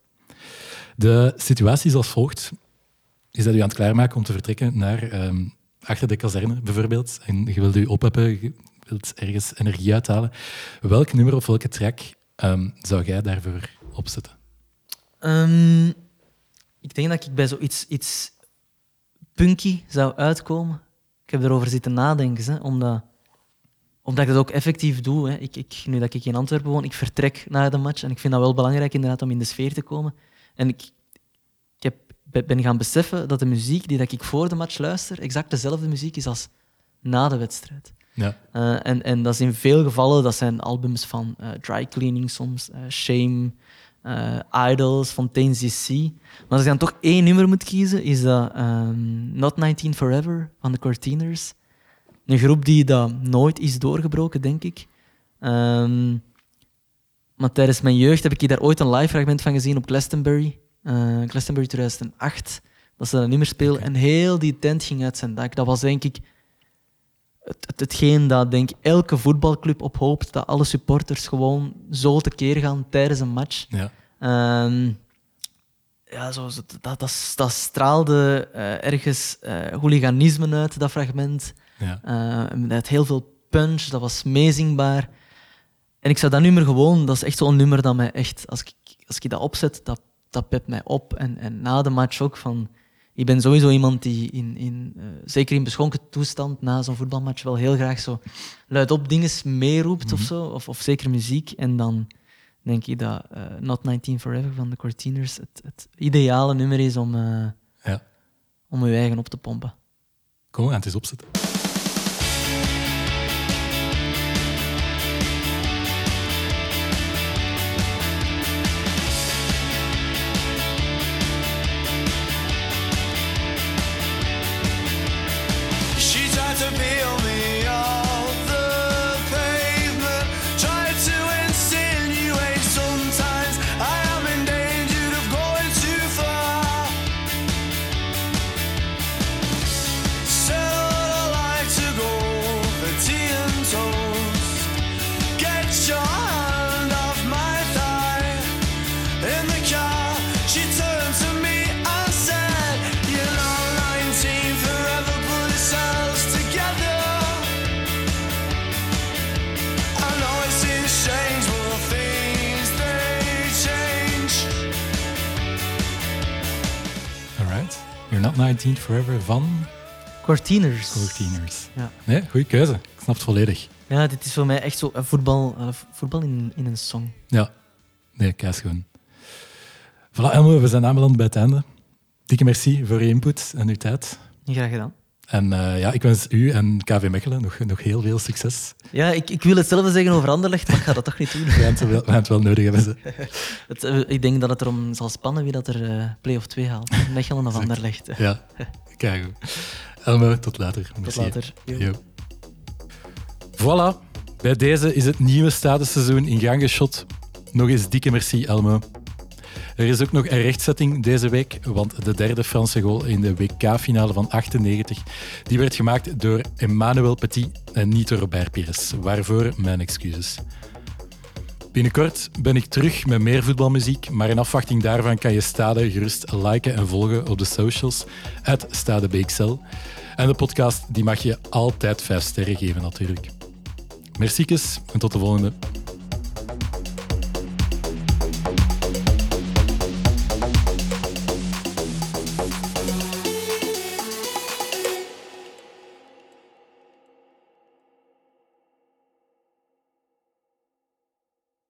De situatie is als volgt. Je bent u aan het klaarmaken om te vertrekken naar ehm, achter de kazerne, bijvoorbeeld. En je wilt je opheppen, je wilt ergens energie uithalen. Welk nummer of welke track ehm, zou jij daarvoor opzetten? Ehm, ik denk dat ik bij zoiets iets punky zou uitkomen. Ik heb erover zitten nadenken, hè, omdat, omdat ik dat ook effectief doe. Hè. Ik, ik, nu dat ik in Antwerpen woon, ik vertrek naar de match en ik vind dat wel belangrijk inderdaad om in de sfeer te komen. En ik, ben- ben gaan beseffen dat de muziek die dat ik voor de match luister, exact dezelfde muziek is als na de wedstrijd. Ja. Eh, en, en dat is in veel gevallen, dat zijn albums van eh, Dry Cleaning soms, eh, Shame, Idols, Fontaine's DC. Maar als ik dan toch één nummer moet kiezen, is dat ehm, Not 19 Forever van de Cortiners. Een groep die dat nooit is doorgebroken, denk ik. Ehm, maar tijdens mijn jeugd heb ik hier daar ooit een live fragment van gezien op Glastonbury. Eh, Glastonbury 2008. Dat ze dat nummer spelen en heel die tent ging uit zijn dak. Dat was denk ik het, het, hetgeen dat denk elke voetbalclub op hoopt, dat alle supporters gewoon zo tekeer gaan tijdens een match. Ja. Ehm, ja, zo, dat, dat, dat straalde eh, ergens eh hooliganisme uit, dat fragment. Ja. Dat had heel veel punch, dat was meezingbaar. En ik zou dat nummer gewoon, dat is echt zo'n nummer dat mij echt, als ik, als ik dat opzet, dat, dat pept mij op. En, en na de match ook van. Ik ben sowieso iemand die, in, in, eh, zeker in beschonken toestand, na zo'n voetbalmatch wel heel graag zo luidop dingen meeroept of zo, of, of zeker muziek. En dan denk ik dat eh, Not 19 Forever van de Cortiners het, het ideale nummer is om, eh, ja. om je eigen op te pompen. Kom, we gaan het eens opzetten. Not 19 Forever van Cortiners. Cortiners. Ja. Nee, goede keuze. Ik snap het volledig. Ja, dit is voor mij echt zo eh, voetbal, eh, voetbal in, in een song. Ja. Nee, kaas gewoon. Voilà, Elmo, we zijn aanbeland bij het einde. Dikke merci voor je input en uw tijd. Graag gedaan. En eh, ja, ik wens u en KV Mechelen nog, nog heel veel succes. Ja, ik, ik wil hetzelfde zeggen over Anderlecht, maar ik ga dat toch niet doen. We gaan het wel, het nodig hebben. Ze. Het, eh, ik denk dat het erom zal spannen wie dat er eh play of 2 haalt. Mechelen of Anderlecht. Ja, kijk. Elmo, tot later. Tot Merci. later. Jo. Voilà, bij deze is het nieuwe stadenseizoen in gang geschot. Nog eens dikke merci, Elmo. Er is ook nog een rechtzetting deze week, want de derde Franse goal in de WK-finale van 98 die werd gemaakt door Emmanuel Petit en niet door Robert Pires. Waarvoor mijn excuses. Binnenkort ben ik terug met meer voetbalmuziek, maar in afwachting daarvan kan je Stade gerust liken en volgen op de socials, at StadeBXL. En de podcast die mag je altijd vijf sterren geven natuurlijk. Merci en tot de volgende.